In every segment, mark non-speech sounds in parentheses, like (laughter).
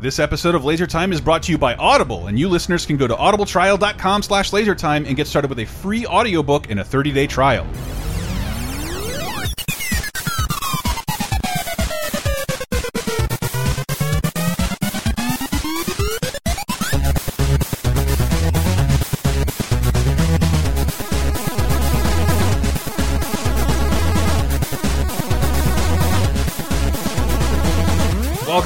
This episode of Laser Time is brought to you by Audible, and you listeners can go to audibletrial.com slash lasertime and get started with a free audiobook and a 30-day trial.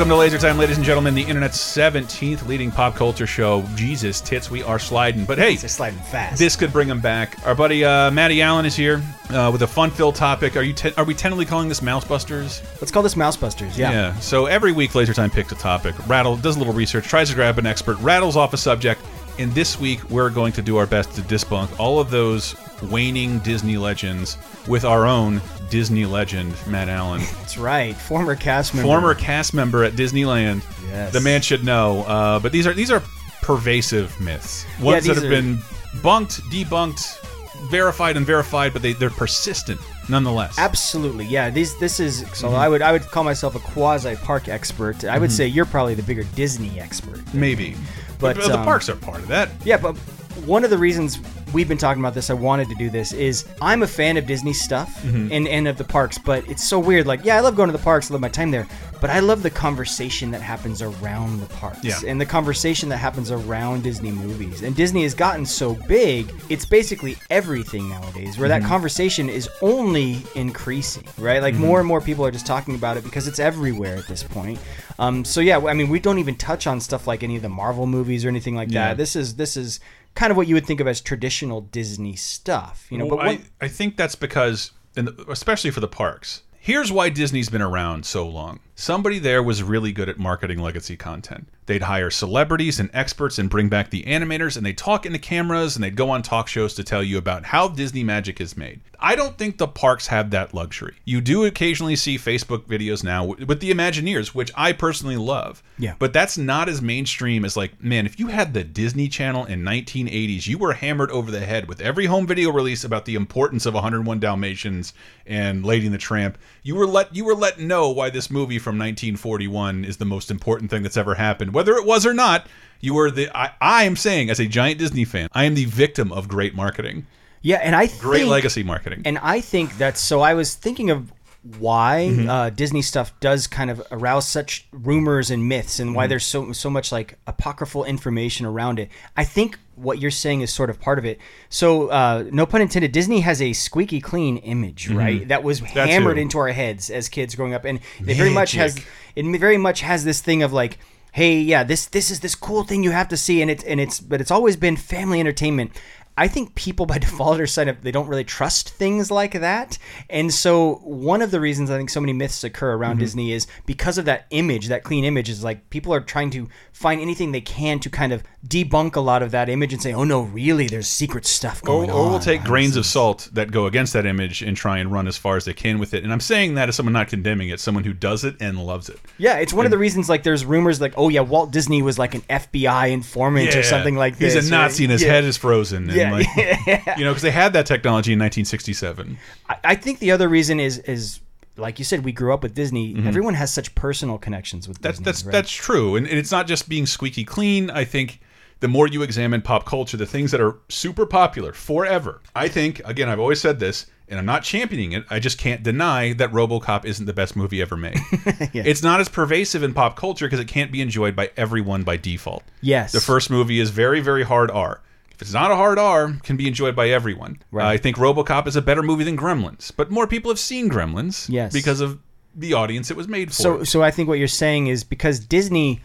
Welcome to Laser Time, ladies and gentlemen, the internet's 17th leading pop culture show. Jesus, tits, we are sliding. But hey, They're sliding fast. this could bring them back. Our buddy uh, Matty Allen is here uh, with a fun-filled topic. Are you are we tentatively calling this Mousebusters? Let's call this Mousebusters. Yeah. Yeah. So every week, Laser Time picks a topic. Rattle does a little research, tries to grab an expert, rattles off a subject. And this week, we're going to do our best to debunk all of those waning Disney legends with our own Disney legend, Matt Allen. That's right. Former cast member. former cast member at Disneyland. Yes. The man should know. Uh, but these are these are pervasive myths. Ones that these have are- been bunked, debunked, verified, and verified, but they, they're persistent nonetheless. Absolutely. Yeah. These. This is. So Mm-hmm. I would. I would call myself a quasi park expert. I would say you're probably the bigger Disney expert. Maybe. But, the um, parks are part of that. Yeah, but one of the reasons we've been talking about this, I wanted to do this, is I'm a fan of Disney stuff Mm-hmm. and, and of the parks, but it's so weird. Like, yeah, I love going to the parks, I love my time there, but I love the conversation that happens around the parks Yeah. and the conversation that happens around Disney movies. And Disney has gotten so big, it's basically everything nowadays, where Mm-hmm. that conversation is only increasing, right? Like, more and more people are just talking about it because it's everywhere at this point. Um, so yeah, I mean, we don't even touch on stuff like any of the Marvel movies or anything like Yeah. that. This is this is kind of what you would think of as traditional Disney stuff, you know. Well, but I, I think that's because, and especially for the parks, here's why Disney's been around so long. Somebody there was really good at marketing legacy content. They'd hire celebrities and experts and bring back the animators, and they'd talk into cameras and they'd go on talk shows to tell you about how Disney magic is made. I don't think the parks have that luxury. You do occasionally see Facebook videos now with the Imagineers, which I personally love. Yeah. But that's not as mainstream as like, man, if you had the Disney Channel in 1980s, you were hammered over the head with every home video release about the importance of 101 Dalmatians and Lady and the Tramp. You were let you were let know why this movie from 1941 is the most important thing that's ever happened, whether it was or not. You were the I, I am saying as a giant Disney fan, I am the victim of great marketing, yeah, and I think great think, legacy marketing. and I think that's so. I was thinking of why Mm-hmm. uh, Disney stuff does kind of arouse such rumors and myths, and Mm-hmm. why there's so so much like apocryphal information around it. I think what you're saying is sort of part of it. So, uh, no pun intended. Disney has a squeaky clean image, right? That was Mm-hmm. Hammered into our heads as kids growing up, and it very much has it very much has this thing of like hey yeah this this is this cool thing you have to see and it's and it's but it's always been family entertainment I think people by (laughs) default are sign up they don't really trust things like that. And so one of the reasons I think so many myths occur around mm-hmm. Disney is because of that image, that clean image is like people are trying to find anything they can to kind of debunk a lot of that image and say, "Oh no, really there's secret stuff going or on." we'll take grains of salt that go against that image and try and run as far as they can with it. And I'm saying that as someone not condemning it, someone who does it and loves it. Yeah, it's one of the reasons like there's rumors like, "Oh yeah, Walt Disney was like an FBI informant or something like this." He's a Nazi right? and his Yeah. head is frozen. And Yeah, like, (laughs) yeah. You know, because they had that technology in 1967. I- I think the other reason is is like you said, we grew up with Disney. Everyone has such personal connections with Mm-hmm. That's Disney. that's right? that's true, and, and it's not just being squeaky clean. I think the more you examine pop culture, the things that are super popular forever. I think again, I've always said this, and I'm not championing it. I just can't deny that RoboCop isn't the best movie ever made. (laughs) It's not as pervasive in pop culture because it can't be enjoyed by everyone by default. Yes. The first movie is very, very hard R. It's not a hard R, can be enjoyed by everyone. Right. I think RoboCop is a better movie than Gremlins, but more people have seen Gremlins Yes. because of the audience it was made for. So, so I think what you're saying is because Disney,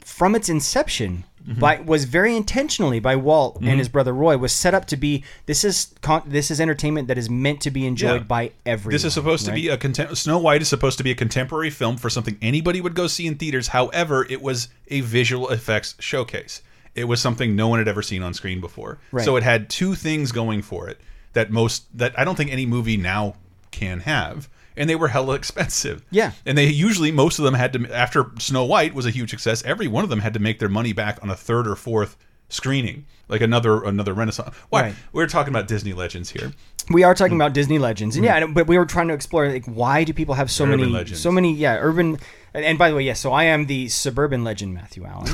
from its inception, Mm-hmm. by was very intentionally by Walt and his brother Roy was set up to be this is con- this is entertainment that is meant to be enjoyed Yeah. by everyone. This is supposed to be a contem Snow White is supposed to be a contemporary film for something anybody would go see in theaters. However, it was a visual effects showcase. It was something no one had ever seen on screen before. Right. So it had two things going for it that most that I don't think any movie now can have. And they were hella expensive. (laughs) Yeah. And they usually most of them had to after Snow White was a huge success, every one of them had to make their money back on a third or fourth screening. Like another another renaissance. Why Right. we're talking about Disney legends here. we are talking about Disney legends, and mm. yeah, but we were trying to explore like why do people have so Urban many, legends. so many, yeah, urban. And, and by the way, yes, so I am the suburban legend, Matthew Allen.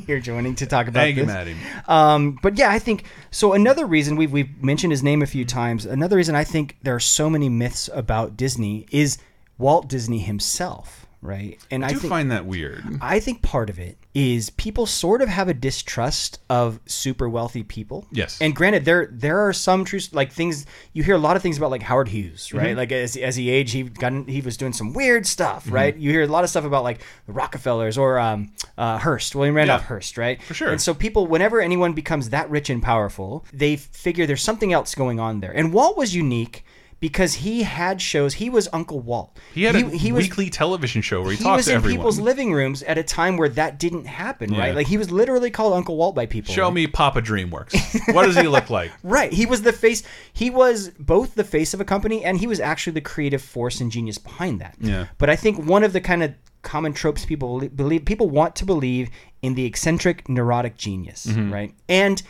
(laughs) (laughs) You're joining to talk about Thank you, this. Maddie. Um, but yeah, I think so. Another reason we've we've mentioned his name a few times. Another reason I think there are so many myths about Disney is Walt Disney himself, right? And I, I do think find that weird. I think part of it is people sort of have a distrust of super wealthy people. Yes. And granted, there there are some true like things you hear a lot of things about like Howard Hughes, right? Mm-hmm. Like as, as he aged, he got he was doing some weird stuff, Mm-hmm. right? You hear a lot of stuff about like the Rockefellers or um, uh, Hearst, William Randolph Yeah. Hearst, right? For sure. And so people, whenever anyone becomes that rich and powerful, they figure there's something else going on there. And Walt was unique. Because he had shows, he was Uncle Walt. He had a he was weekly television show where he, he talked was to in people's living rooms at a time where that didn't happen, Yeah. right? Like he was literally called Uncle Walt by people. Show right? me Papa DreamWorks. what does he look like? (laughs) Right. He was the face. He was both the face of a company and he was actually the creative force and genius behind that. Yeah. But I think one of the kind of common tropes people believe people want to believe in the eccentric neurotic genius, Mm-hmm. right? And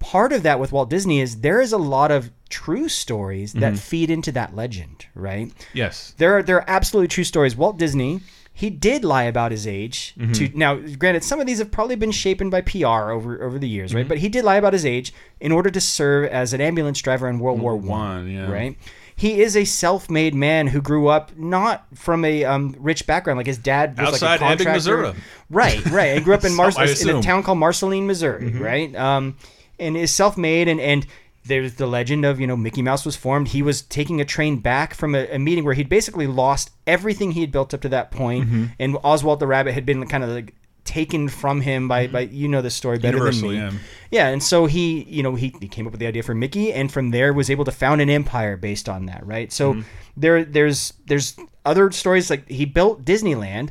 part of that with Walt Disney is there is a lot of true stories that Mm-hmm. feed into that legend, right? Yes. There are there are absolutely true stories. Walt Disney, he did lie about his age. Mm-hmm. To now, granted, some of these have probably been shapen by PR over over the years, Mm-hmm. right? But he did lie about his age in order to serve as an ambulance driver in World War One, One, yeah. right? He is a self-made man who grew up not from a um, rich background, like his dad was Outside like a contractor. Missouri. Right, right. He grew up in (laughs) Mars in a town called Marceline, Missouri, right? Um, and is self-made and and there's the legend of you know Mickey Mouse was formed. He was taking a train back from a, a meeting where he'd basically lost everything he had built up to that point, and Oswald the Rabbit had been kind of like taken from him by by you know the story better Universal, than me. yeah. Yeah, and so he, you know, he, he came up with the idea for Mickey, and from there was able to found an empire based on that, right? So Mm-hmm. there, there's there's other stories like he built Disneyland.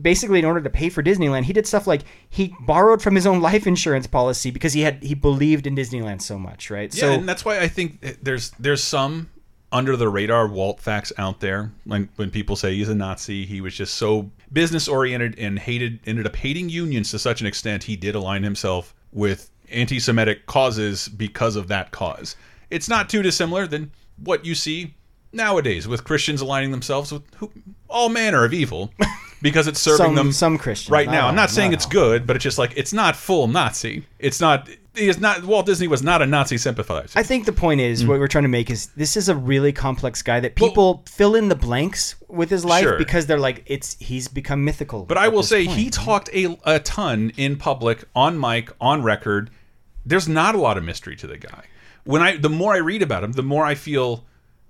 Basically, in order to pay for Disneyland, he did stuff like he borrowed from his own life insurance policy because he had he believed in Disneyland so much, right? Yeah, so and that's why I think there's there's some under the radar Walt facts out there. When when people say he's a Nazi, he was just so business oriented and hated ended up hating unions to such an extent he did align himself with anti-Semitic causes because of that cause. It's not too dissimilar than what you see nowadays with Christians aligning themselves with who, all manner of evil (laughs) because it's serving some them some Christians right now. all, I'm not saying all. it's good, but it's just like it's not full Nazi. It's not. He is not. Walt Disney was not a Nazi sympathizer. I think the point is Mm. what we're trying to make is this is a really complex guy that people fill in the blanks with his life Sure. because they're like it's he's become mythical. But I will say point. he talked a, a ton in public, on mic, on record. There's not a lot of mystery to the guy. When I the more I read about him, the more I feel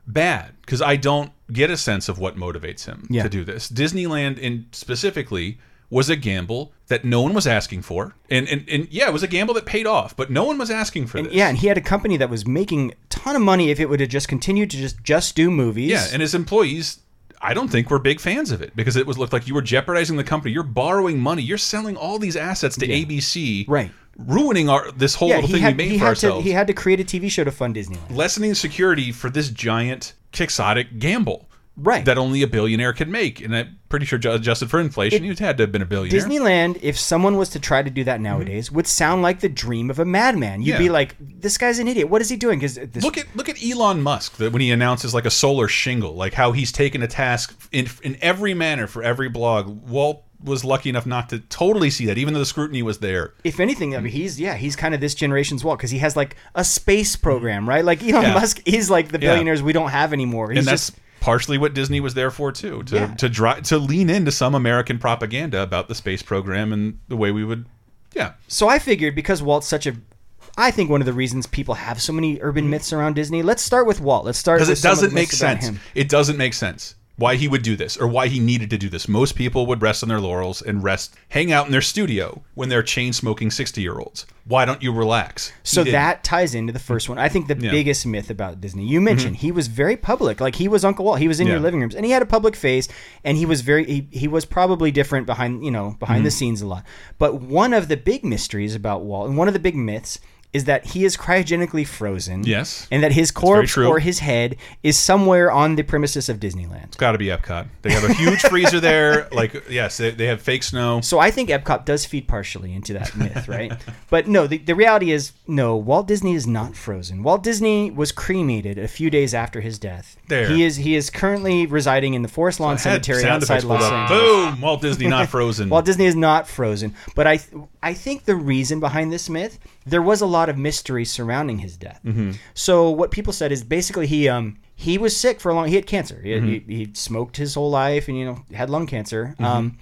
bad because I don't get a sense of what motivates him Yeah. to do this. Disneyland, in specifically, was a gamble that no one was asking for, and and, and yeah, it was a gamble that paid off, but no one was asking for this. Yeah, and he had a company that was making a ton of money if it would have just continued to just just do movies. Yeah, and his employees, I don't think were big fans of it because it was looked like you were jeopardizing the company. You're borrowing money. You're selling all these assets to ABC, Right. Ruining our this whole yeah, little thing had we made he for had to ourselves. he had to create a TV show to fund Disneyland. lessening security for this giant quixotic gamble. Right. That only a billionaire could make, and I'm pretty sure adjusted for inflation, you'd had to have been a billionaire. Disneyland, if someone was to try to do that nowadays, would sound like the dream of a madman. You'd Mm-hmm. Yeah. be like, "This guy's an idiot. What is he doing?" Because this Look at look at Elon Musk that when he announces like a solar shingle, like how he's taken a task in in every manner for every blog. Walt was lucky enough not to totally see that, even though the scrutiny was there. if anything, I mean, he's yeah, he's kind of this generation's Walt because he has like a space program, right? Like Elon Mm-hmm. Yeah. Musk is like the Yeah. billionaires we don't have anymore. He's and that's just partially what Disney was there for too, to Yeah. to dri to lean into some American propaganda about the space program and the way we would, yeah. so I figured because Walt's such a I think one of the reasons people have so many urban myths around Disney. Let's start with Walt. Let's start because it some of the doesn't make sense. It doesn't make sense why he would do this or why he needed to do this. Most people would rest on their laurels and rest, hang out in their studio when they're chain smoking sixty year olds. Why don't you relax? So that ties into the first one. I think the Yeah. Mm-hmm. biggest myth about Disney. You mentioned he was very public. Like he was Uncle Walt. He was in your living rooms, and he had a public face, and he was very. He, he was probably different behind you know behind Mm-hmm. the scenes a lot. But one of the big mysteries about Walt, and one of the big myths, is that he is cryogenically frozen. Yes. And that his corpse or his head is somewhere on the premises of Disneyland. It's got to be Epcot. They have a huge freezer there. (laughs) Like, yes, they, they have fake snow. So I think Epcot does feed partially into that myth, (laughs) right? But no, the, the reality is no, Walt Disney is not frozen. Walt Disney was cremated a few days after his death. There. He is he is currently residing in the Forest Lawn Had Cemetery outside Los. Angeles. Boom! Walt Disney not frozen. (laughs) Walt Disney is not frozen, but I I think the reason behind this myth there was a lot of mystery surrounding his death. Mm-hmm. So what people said is basically he um he was sick for a long he had cancer. He, Mm-hmm. he, he smoked his whole life and you know had lung cancer. Um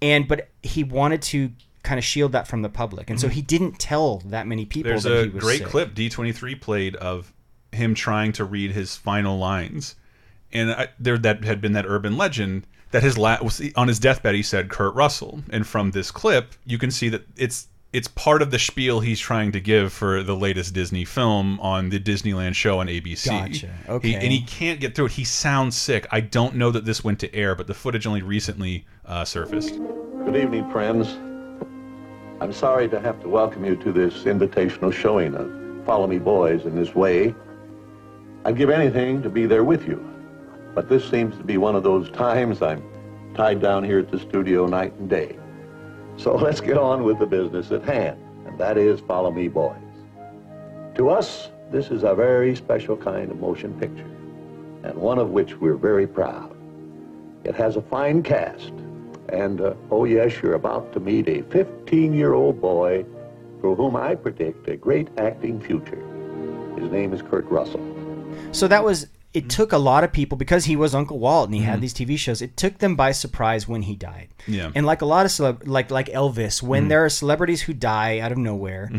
and but he wanted to kind of shield that from the public. And so he didn't tell that many people Mm-hmm. There's that a he was great sick. clip D23 played of him trying to read his final lines, and I, there that had been that urban legend that his la was on his deathbed he said Kurt Russell, and from this clip you can see that it's it's part of the spiel he's trying to give for the latest Disney film on the Disneyland show on ABC. Gotcha. He- Okay. and he can't get through it. He sounds sick. I don't know that this went to air, but the footage only recently uh, surfaced. Good evening, friends. I'm sorry to have to welcome you to this invitational showing of Follow Me Boys in this way. I'd give anything to be there with you, but this seems to be one of those times I'm tied down here at the studio night and day. So (laughs) let's get on with the business at hand, and that is Follow Me Boys. To us, this is a very special kind of motion picture, and one of which we're very proud. It has a fine cast, and uh, oh yes, you're about to meet a 15-year-old boy for whom I predict a great acting future. His name is Kurt Russell. So that was it took a lot of people because he was Uncle Walt and he Mm-hmm. had these TV shows. It took them by surprise when he died. Yeah. And like a lot of celeb, like like Elvis, when Mm-hmm. there are celebrities who die out of nowhere,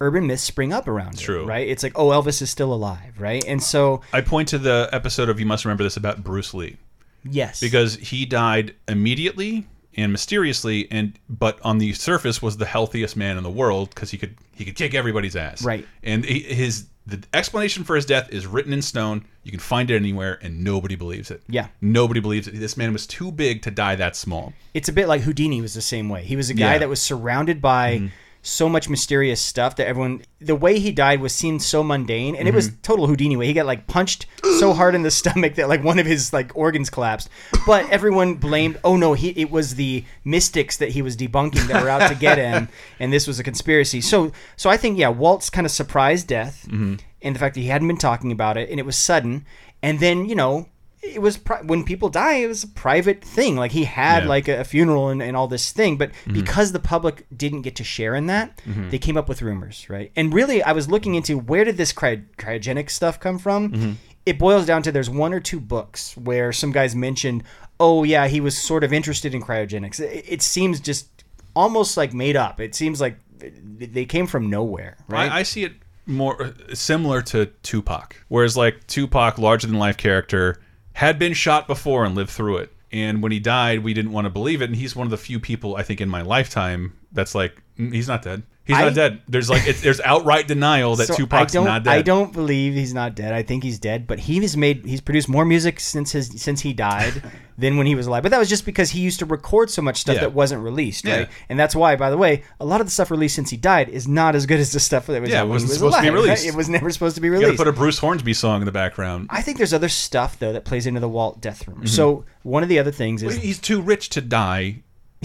urban myths spring up around it, True. right? It's like, oh, Elvis is still alive, right? And so I point to the episode of You Must Remember This about Bruce Lee. yes, because he died immediately and mysteriously and but on the surface was the healthiest man in the world because he could he could kick everybody's ass Right. and he, his the explanation for his death is written in stone you can find it anywhere and nobody believes it Yeah. nobody believes it this man was too big to die that small it's a bit like Houdini was the same way. He was a guy Yeah. that was surrounded by mm-hmm. So much mysterious stuff that everyone the way he died was seen so mundane and it was mm-hmm. total Houdini way. He got like punched so (gasps) hard in the stomach that like one of his like organs collapsed. But everyone blamed oh no, he it was the mystics that he was debunking that were out to get him (laughs) and this was a conspiracy. So so I think yeah, Walt's kind of surprise death mm-hmm. and the fact that he hadn't been talking about it and it was sudden and then, you know, it was pri- when people die it was a private thing. Like he had Yeah. like a, a funeral and, and all this thing but mm-hmm. because the public didn't get to share in that mm-hmm. they came up with rumors right? And really i was looking into where did this cry- cryogenic stuff come from? Mm-hmm. It boils down to there's one or two books where some guys mentioned oh yeah he was sort of interested in cryogenics. It, it seems just almost like made up. It seems like they came from nowhere right? I, I see it more uh, similar to Tupac, whereas like Tupac, larger than life character, had been shot before and lived through it. And when he died, we didn't want to believe it. And he's one of the few people I think in my lifetime that's like, "Mm, he's not dead. He's I- not dead. There's like, it, there's outright denial that So Tupac's not dead. I don't believe he's not dead. I think he's dead, but he has made he's produced more music since his since he died (laughs) than when he was alive. But that was just because he used to record so much stuff Yeah. that wasn't released, Yeah. right? And that's why, by the way, a lot of the stuff released since he died is not as good as the stuff that was Yeah, it wasn't was supposed to be alive, right? released. It was never supposed to be You released. put a Bruce Hornsby song in the background. I think there's other stuff though that plays into the Walt death rumor. Mm-hmm. So one of the other things is He's too rich to die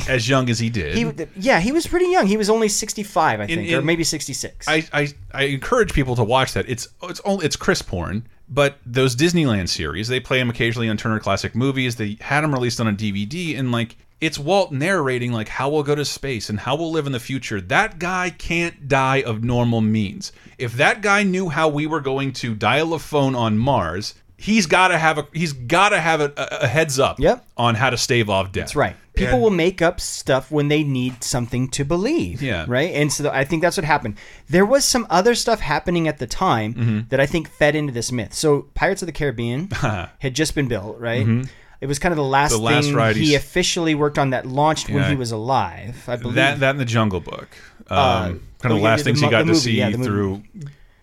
as young as he did. he, yeah, he was pretty young. He was only 65, I think, or in- maybe 66. I, I I encourage people to watch that. It's it's only it's Chris porn, but those Disneyland series they play them occasionally on Turner Classic Movies. They had them released on a DVD, and like it's Walt narrating like how we'll go to space and how we'll live in the future. That guy can't die of normal means. If that guy knew how we were going to dial a phone on Mars. He's got to have a he's got to have a, a, a heads up Yep. on how to stave off death. That's right. People And- will make up stuff when they need something to believe. Yeah. Right. And so I think that's what happened. There was some other stuff happening at the time Mm-hmm. that I think fed into this myth. So Pirates of the Caribbean (laughs) had just been built, right? It was kind of the last, Mm-hmm. The last thing ride he officially worked on that launched when he was alive. I believe That that in the Jungle Book. Um, kind of the last things he got to movie, see yeah, through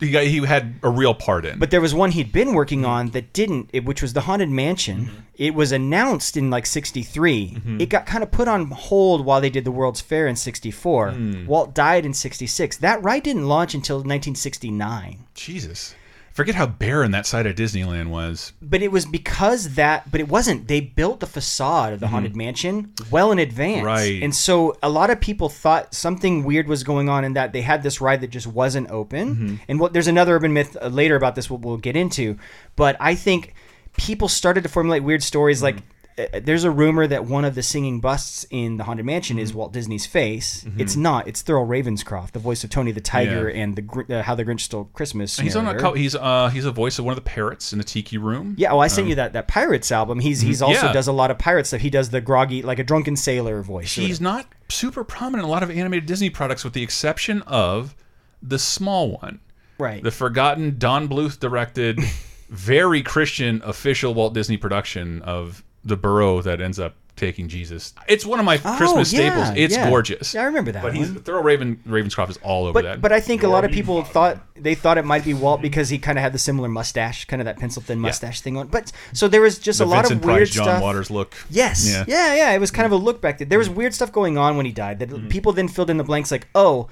he got, he had a real part in. But there was one he'd been working on that didn't, it, which was the Haunted Mansion. Mm-hmm. It was announced in like '63. It got kind of put on hold while they did the World's Fair in '64. Hmm. Walt died in '66. That ride didn't launch until 1969. Jesus, forget how barren that side of Disneyland was. But it was because that, but it wasn't. They built the facade of the Haunted Mansion well in advance. Mm-hmm. Right. And so a lot of people thought something weird was going on in that they had this ride that just wasn't open. Mm-hmm. And what there's another urban myth uh, later about this we'll, we'll get into. But I think people started to formulate weird stories like. Mm-hmm. Uh, there's a rumor that one of the singing busts in the Haunted Mansion is Mm-hmm. Walt Disney's face. It's not. It's Thurl Ravenscroft, the voice of Tony the Tiger Yeah. and the uh, How the Grinch Stole Christmas. He's on a he's uh he's a voice of one of the parrots in the tiki room. Yeah, oh, I sent you that that Pirates album. He's he's also Mm-hmm. Yeah. does a lot of pirate stuff. He does the groggy, like a drunken sailor voice. He's not super prominent in a lot of animated Disney products, with the exception of the small one, right. the forgotten Don Bluth directed, (laughs) very Christian official Walt Disney production of the burrow that ends up taking Jesus. It's one of my Oh, Christmas yeah, staples. It's yeah. gorgeous. Yeah, I remember that But he's one. Thurl Raven Ravenscroft is all over that. but but I think a lot of people thought they thought it might be Walt because he kind of had the similar mustache, kind of that pencil thin mustache thing on. But so there was just the a lot Vincent of weird Price, John stuff. Waters look. Yes. Yeah. Yeah. yeah, It was kind of a look back. There was weird stuff going on when he died that Mm-hmm. people then filled in the blanks like, oh,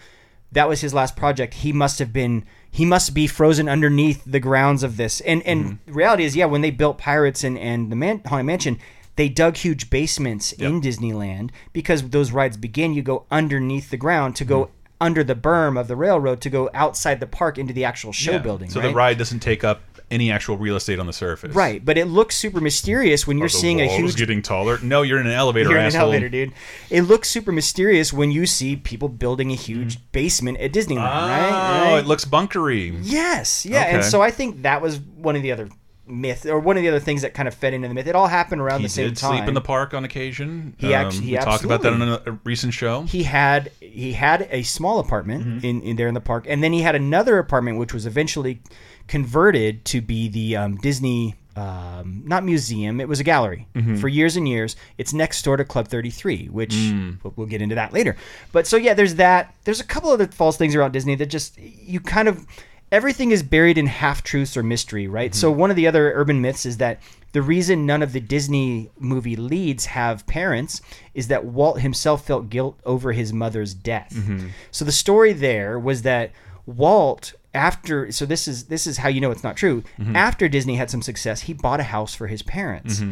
that was his last project. He must have been. He must be frozen underneath the grounds of this. And and Mm-hmm. reality is, yeah, when they built Pirates and and the Man- Haunted Mansion. They dug huge basements in Disneyland because those rides begin. You go underneath the ground to go Mm-hmm. under the berm of the railroad to go outside the park into the actual show Yeah. building. So right? the ride doesn't take up any actual real estate on the surface. right, but it looks super mysterious when you're seeing a huge getting taller. No, you're in an elevator. You're in an elevator, dude. It looks super mysterious when you see people building a huge basement at Disneyland, Oh, right? right? it looks bunkery. yes, yeah. And so I think that was one of the other myth, or one of the other things that kind of fed into the myth. It all happened around He the same did time. sleep in the park on occasion. He Um, actu- he we talked about that on a, a recent show. he had he had a small apartment Mm-hmm. in, in there in the park, and then he had another apartment which was eventually converted to be the um, Disney. Um, not museum, it was a gallery Mm-hmm. for years and years. It's next door to Club 33, which Mm. we'll, get into that later. But so, yeah, there's that. There's a couple of other false things around Disney that just, you kind of, everything is buried in half truths or mystery, right? So, Mm-hmm. one of the other urban myths is that the reason none of the Disney movie leads have parents is that Walt himself felt guilt over his mother's death. Mm-hmm. So the story there was that Walt after so this is this is how you know it's not true. Mm-hmm. After Disney had some success, he bought a house for his parents.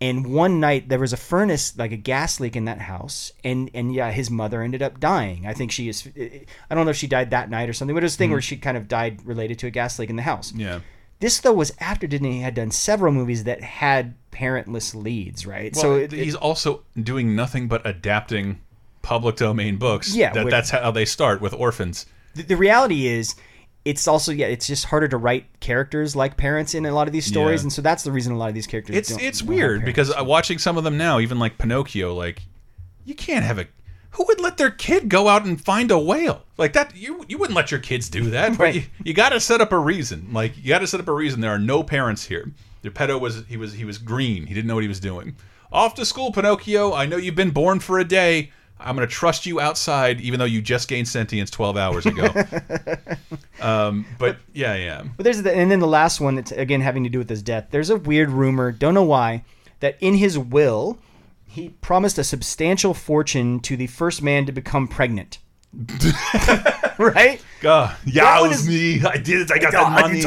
And one night there was a furnace, like a gas leak in that house, and and yeah, his mother ended up dying. I think she is. I don't know if she died that night or something, but it was a thing where she kind of died related to a gas leak in the house. Mm-hmm. yeah. This though was after Disney had done several movies that had parentless leads, right? Well, so it, he's also doing nothing but adapting public domain books. Yeah, that, that's how they start with orphans. the, the reality is it's also yeah it's just harder to write characters like parents in a lot of these stories Yeah. and so that's the reason a lot of these characters It's don't- it's weird because uh, watching some of them now, even like Pinocchio, like you can't have a who would let their kid go out and find a whale like that? You you wouldn't let your kids do that. But Right. You, you got to set up a reason. Like you got to set up a reason. There are no parents here. Geppetto was he was he was green. He didn't know what he was doing. Off to school, Pinocchio. I know you've been born for a day. I'm going to trust you outside, even though you just gained sentience 12 hours ago. (laughs) um, but yeah, yeah. but there's the, and then the last one that's again having to do with his death there's a weird rumor don't know why that in his will he promised a substantial fortune to the first man to become pregnant (laughs) (laughs) right God, That one yows is- me. I did it. I got that money.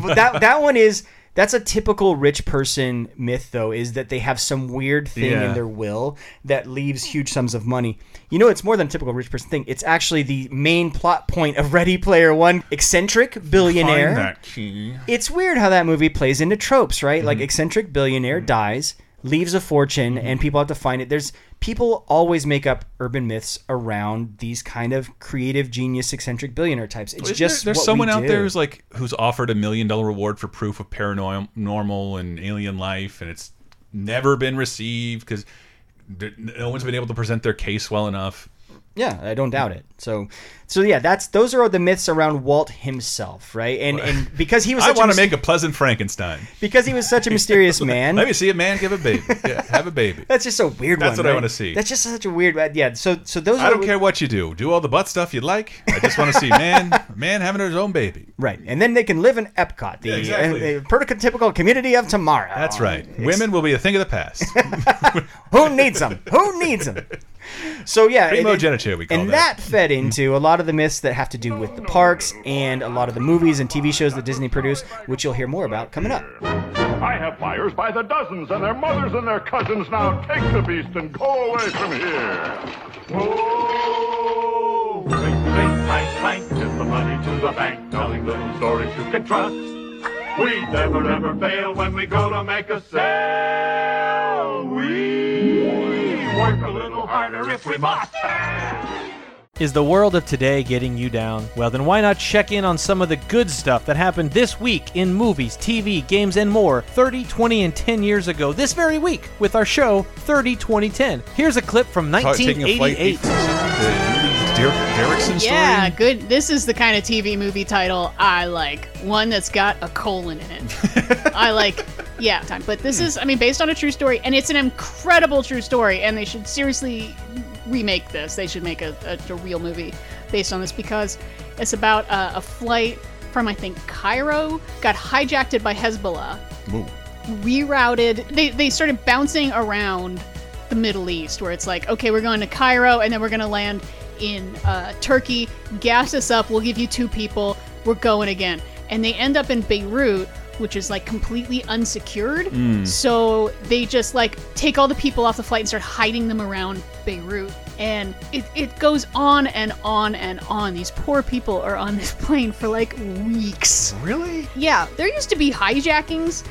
But that that one is that's a typical rich person myth though is that they have some weird thing Yeah. in their will that leaves huge sums of money. You know it's more than a typical rich person thing. It's actually the main plot point of Ready Player 1 eccentric billionaire. Find that key. It's weird how that movie plays into tropes, right? Mm-hmm. Like eccentric billionaire dies, leaves a fortune, Mm-hmm. and people have to find it. There's people always make up urban myths around these kind of creative genius eccentric billionaire types. It's Isn't just there- there's someone out do. there who's like who's offered a million dollar reward for proof of paranormal normal and alien life, and it's never been received because no one's been able to present their case well enough. Yeah, I don't doubt it. So, so yeah, that's those are the myths around Walt himself, right? And and because he was (laughs) I want to make a pleasant Frankenstein. because he was such a mysterious (laughs) man. Let me see a man give a baby. Yeah, have a baby. that's just a weird That's one. what I wanna see. That's just such a weird. Yeah. So so those I don't care what you do. Do all the butt stuff you like. I just want to see man, (laughs) man having his own baby. Right, and then they can live in Epcot, the Yeah, exactly. uh, uh, prototypical community of tomorrow. That's right. It's- Women will be a thing of the past. Who needs them? Who needs them? So yeah, and- Primogeniture, we call and that. that fed into a lot of the myths that have to do with the parks and a lot of the movies and TV shows that Disney produced, which you'll hear more about coming up. I have flyers by the dozens, and their mothers and their cousins. Now take the beast and go away from here. Oh, Is the money to the bank, telling little stories you can trust. We never ever fail when we go to make a sale. We work a little harder if we must. Is the world of today getting you down? Well, then why not check in on some of the good stuff that happened this week in movies, TV, games, and more 30, 20, and 10 years ago this very week with our show 30, 20, 10. Here's a clip from Taking a flight 1988. 847, the Derickson story. Yeah, good. This is the kind of TV movie title I like. One that's got a colon in it. I like. (laughs) Yeah, time. But this is, I mean, based on a true story, and it's an incredible true story. And they should seriously remake this. They should make a, a, a real movie based on this because it's about uh, a flight from I think Cairo got hijacked by Hezbollah Ooh. rerouted. They, they started bouncing around the middle east where it's like okay we're going to cairo and then we're going to land in uh, turkey. Gas us up. We'll give you two people. We're going again. And they end up in beirut which is like completely unsecured mm. so they just like take all the people off the flight and start hiding them around beirut and it, it goes on and on and on these poor people are on this (laughs) plane for like weeks Really? yeah, there used to be hijackings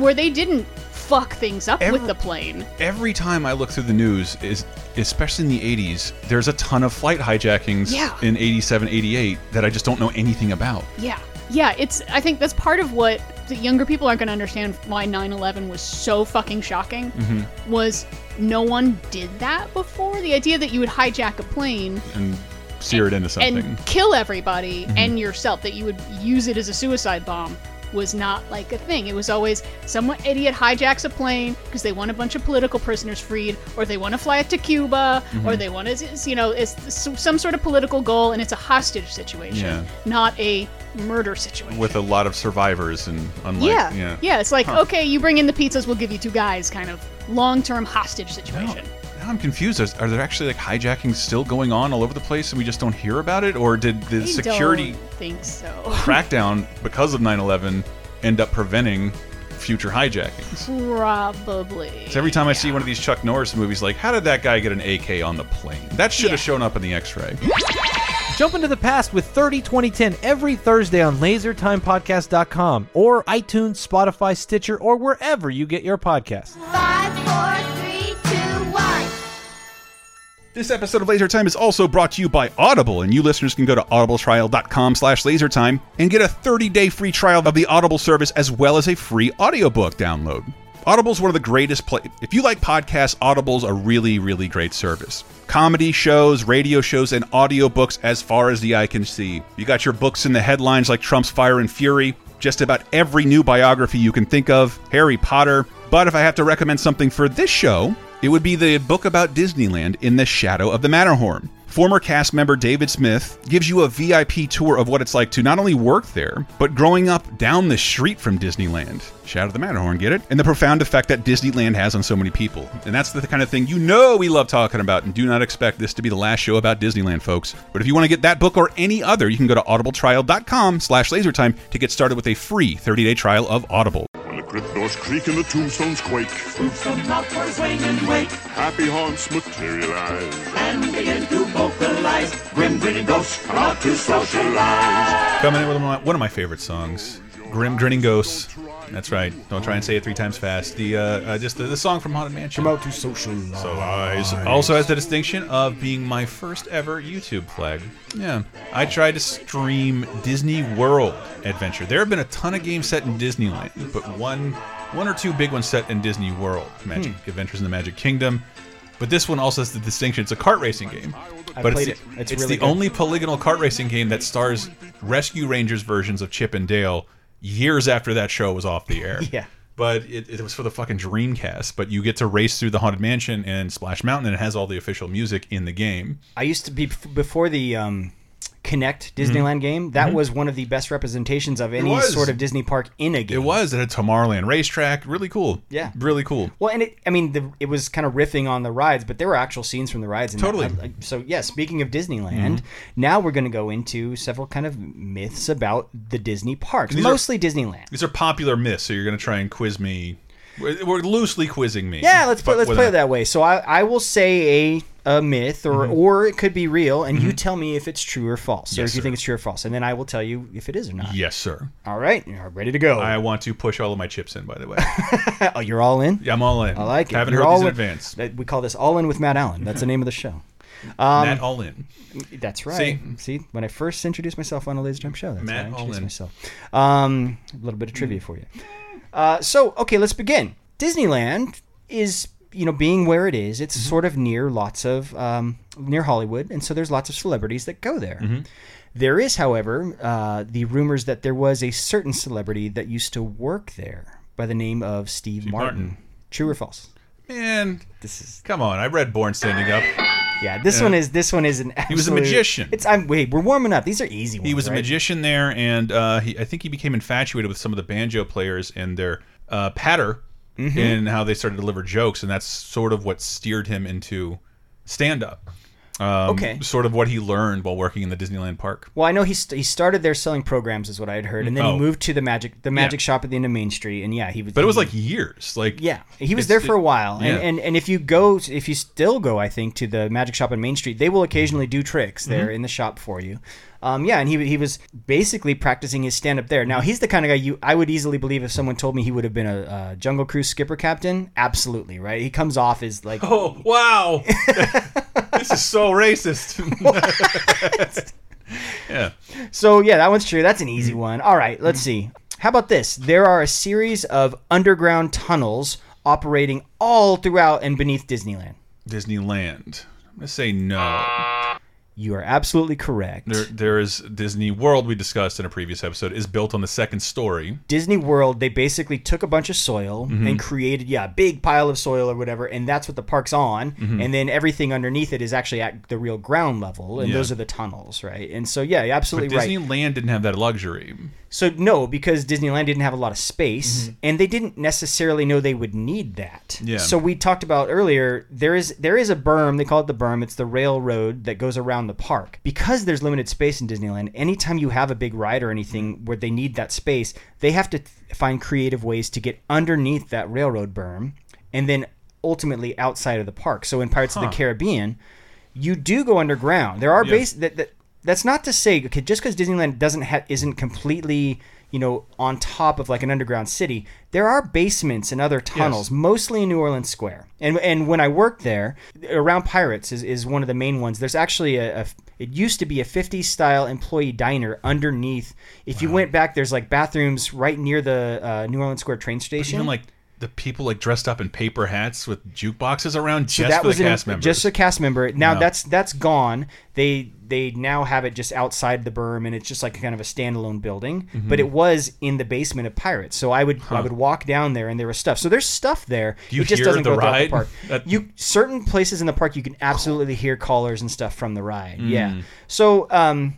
where they didn't fuck things up Every- with the plane. Every time I look through the news, is especially in the 80s, there's a ton of flight hijackings Yeah. in 87, 88 that I just don't know anything about. Yeah. Yeah, it's I think that's part of what the younger people aren't going to understand why 9/11 was so fucking shocking mm-hmm. was no one did that before. The idea that you would hijack a plane And sear it into something. and kill everybody mm-hmm. and yourself that you would use it as a suicide bomb was not like a thing. It was always some idiot hijacks a plane because they want a bunch of political prisoners freed, or they want to fly it to Cuba, or mm-hmm. they want to, you know, it's some sort of political goal, and it's a hostage situation, Yeah. not a murder situation. with a lot of survivors and unlike yeah, yeah. yeah, It's like okay, you bring in the pizzas, we'll give you two guys, kind of long-term hostage situation. Now I'm confused. Are, are there actually like hijackings still going on all over the place and we just don't hear about it, or did the I security don't think so. (laughs) crackdown because of 9/11 end up preventing future hijackings? Probably. So every time I see one of these Chuck Norris movies, like, how did that guy get an AK on the plane? That should have shown up in the X-ray. Jump into the past with 30 2010 every Thursday on lasertimepodcast.com or iTunes, Spotify, Stitcher, or wherever you get your podcasts. Five, four, three, two, one. This episode of Laser Time is also brought to you by Audible, and you listeners can go to audibletrial.com slash lasertime and get a 30-day free trial of the Audible service as well as a free audiobook download. Audible's one of the greatest play if you like podcasts, Audible's a really, really great service. Comedy shows, radio shows, and audiobooks as far as the eye can see. You got your books in the headlines like Trump's Fire and Fury, just about every new biography you can think of, Harry Potter. But if I have to recommend something for this show, it would be the book about Disneyland in the shadow of the Matterhorn. Former cast member David Smith gives you a VIP tour of what it's like to not only work there, but growing up down the street from Disneyland. Shadow of the Matterhorn, get it? And the profound effect that Disneyland has on so many people. And that's the kind of thing you know we love talking about, and do not expect this to be the last show about Disneyland, folks. But if you want to get that book or any other, you can go to audibletrial.com slash lasertime to get started with a free 30-day trial of Audible. When the crypt doors creak and the tombstones quake, Spooks come out for a swing and wake happy haunts materialize. and begin to vocalize. Grim grinning ghosts come out to socialize. Coming in with one of my, one of my favorite songs, "Grim Grinning Ghosts." That's right. Don't try and say it three times fast. The uh, uh, just the, the song from Haunted Mansion. Come out to socialize. So eyes also has the distinction of being my first ever YouTube flag. Yeah, I tried to stream Disney World Adventure. There have been a ton of games set in Disneyland, but one one or two big ones set in Disney World. Magic Adventures in the Magic Kingdom. But this one also has the distinction. It's a kart racing game. I but played it's, it. It's it's really the good. only polygonal kart racing game that stars Rescue Rangers versions of Chip and Dale years after that show was off the air. (laughs) Yeah. But it, it was for the fucking Dreamcast. But you get to race through the Haunted Mansion and Splash Mountain, and it has all the official music in the game. I used to be before the um, Kinect Disneyland game. That was one of the best representations of any Mm-hmm. sort of Disney park in a game. It was at a Tomorrowland racetrack. Really cool. Yeah. Really cool. Well, and it, I mean, the, it was kind of riffing on the rides, but there were actual scenes from the rides. In that. Totally. Mm-hmm. I- so, yeah, speaking of Disneyland, now we're going to go into several kind of myths about the Disney parks, These are- mostly Disneyland. These are popular myths, so you're going to try and quiz me. We're, we're loosely quizzing me. Yeah, let's play, let's play it that way. So I, I will say a, a myth, or or it could be real, and Mm-hmm. you tell me if it's true or false, or Yes, if you sir. think it's true or false, and then I will tell you if it is or not. Yes, sir. All right, you're ready to go. I want to push all of my chips in. By the way, (laughs) oh, you're all in. yeah, I'm all in. I like it. Haven't You're heard all these in in- advance. We call this All In with Matt Allen. That's the name of the show. Um, Matt, all in. That's right. See? when I first introduced myself on a Laser Time show, that's Matt how I introduced myself. Um, a little bit of trivia for you. Uh, so, okay, let's begin. Disneyland is, you know, being where it is, it's sort of near lots of um, near Hollywood, and so there's lots of celebrities that go there. There is, however, uh, the rumors that there was a certain celebrity that used to work there by the name of Steve, Martin. Martin. True or false? Man, This is come on. I read Born Standing Up. yeah. This Yeah. one is this one is an. He was a magician. It's I'm wait. We're warming up. These are easy ones. He was a magician there, and uh, he, I think he became infatuated with some of the banjo players and their uh, patter Mm-hmm. and how they started to deliver jokes, and that's sort of what steered him into stand up. Um, Okay. Sort of what he learned while working in the Disneyland park. Well, I know he, st- he started there selling programs, is what I had heard, and then Oh. he moved to the magic the magic shop at the end of Main Street, and yeah, he was. But it was like years. Like yeah, he was there for a while, and, yeah. and and if you go, if you still go, I think to the magic shop on Main Street, they will occasionally do tricks there Mm-hmm. in the shop for you. Um, yeah, and he he was basically practicing his stand up there. Now he's the kind of guy you I would easily believe if someone told me he would have been a, a Jungle Cruise skipper captain. Absolutely, right? He comes off as like (laughs) Oh wow! (laughs) this is so racist. (laughs) yeah. So yeah, that one's true. That's an easy one. All right, let's see. How about this? There are a series of underground tunnels operating all throughout and beneath Disneyland. Disneyland. I'm gonna say no. You are absolutely correct. There, there is Disney World we discussed in a previous episode is built on the second story. Disney World, they basically took a bunch of soil Mm-hmm. and created, yeah, a big pile of soil or whatever, and that's what the park's on. Mm-hmm. And then everything underneath it is actually at the real ground level, and Yeah. those are the tunnels, right? And so, yeah, you're But absolutely right. Disneyland didn't have that luxury. So no, because Disneyland didn't have a lot of space, and they didn't necessarily know they would need that. Mm-hmm. Yeah. So we talked about earlier. There is there is a berm. They call it the berm. It's the railroad that goes around the park. Because there's limited space in Disneyland. Anytime you have a big ride or anything where they need that space, they have to find creative ways to get underneath that railroad berm, and then ultimately outside of the park. So in Pirates of the Caribbean, you do go underground. There are Yeah. base that, that that's not to say okay, just because Disneyland doesn't have isn't completely you know on top of like an underground city. There are basements and other tunnels, mostly in New Orleans Square. And and when I worked there, around Pirates is, is one of the main ones. There's actually a, a it used to be a 50s style employee diner underneath. If you went back, there's like bathrooms right near the uh, New Orleans Square train station. Even like the people like dressed up in paper hats with jukeboxes around So just that for was the an- cast members. just a cast member. Now No. that's that's gone. They they now have it just outside the berm, and it's just like kind of a standalone building. Mm-hmm. But it was in the basement of Pirates, so I would I would walk down there, and there was stuff. So there's stuff there. Do you it just hear doesn't the go throughout ride? the park. (laughs) You certain places in the park you can absolutely hear callers and stuff from the ride. Mm. Yeah. So um.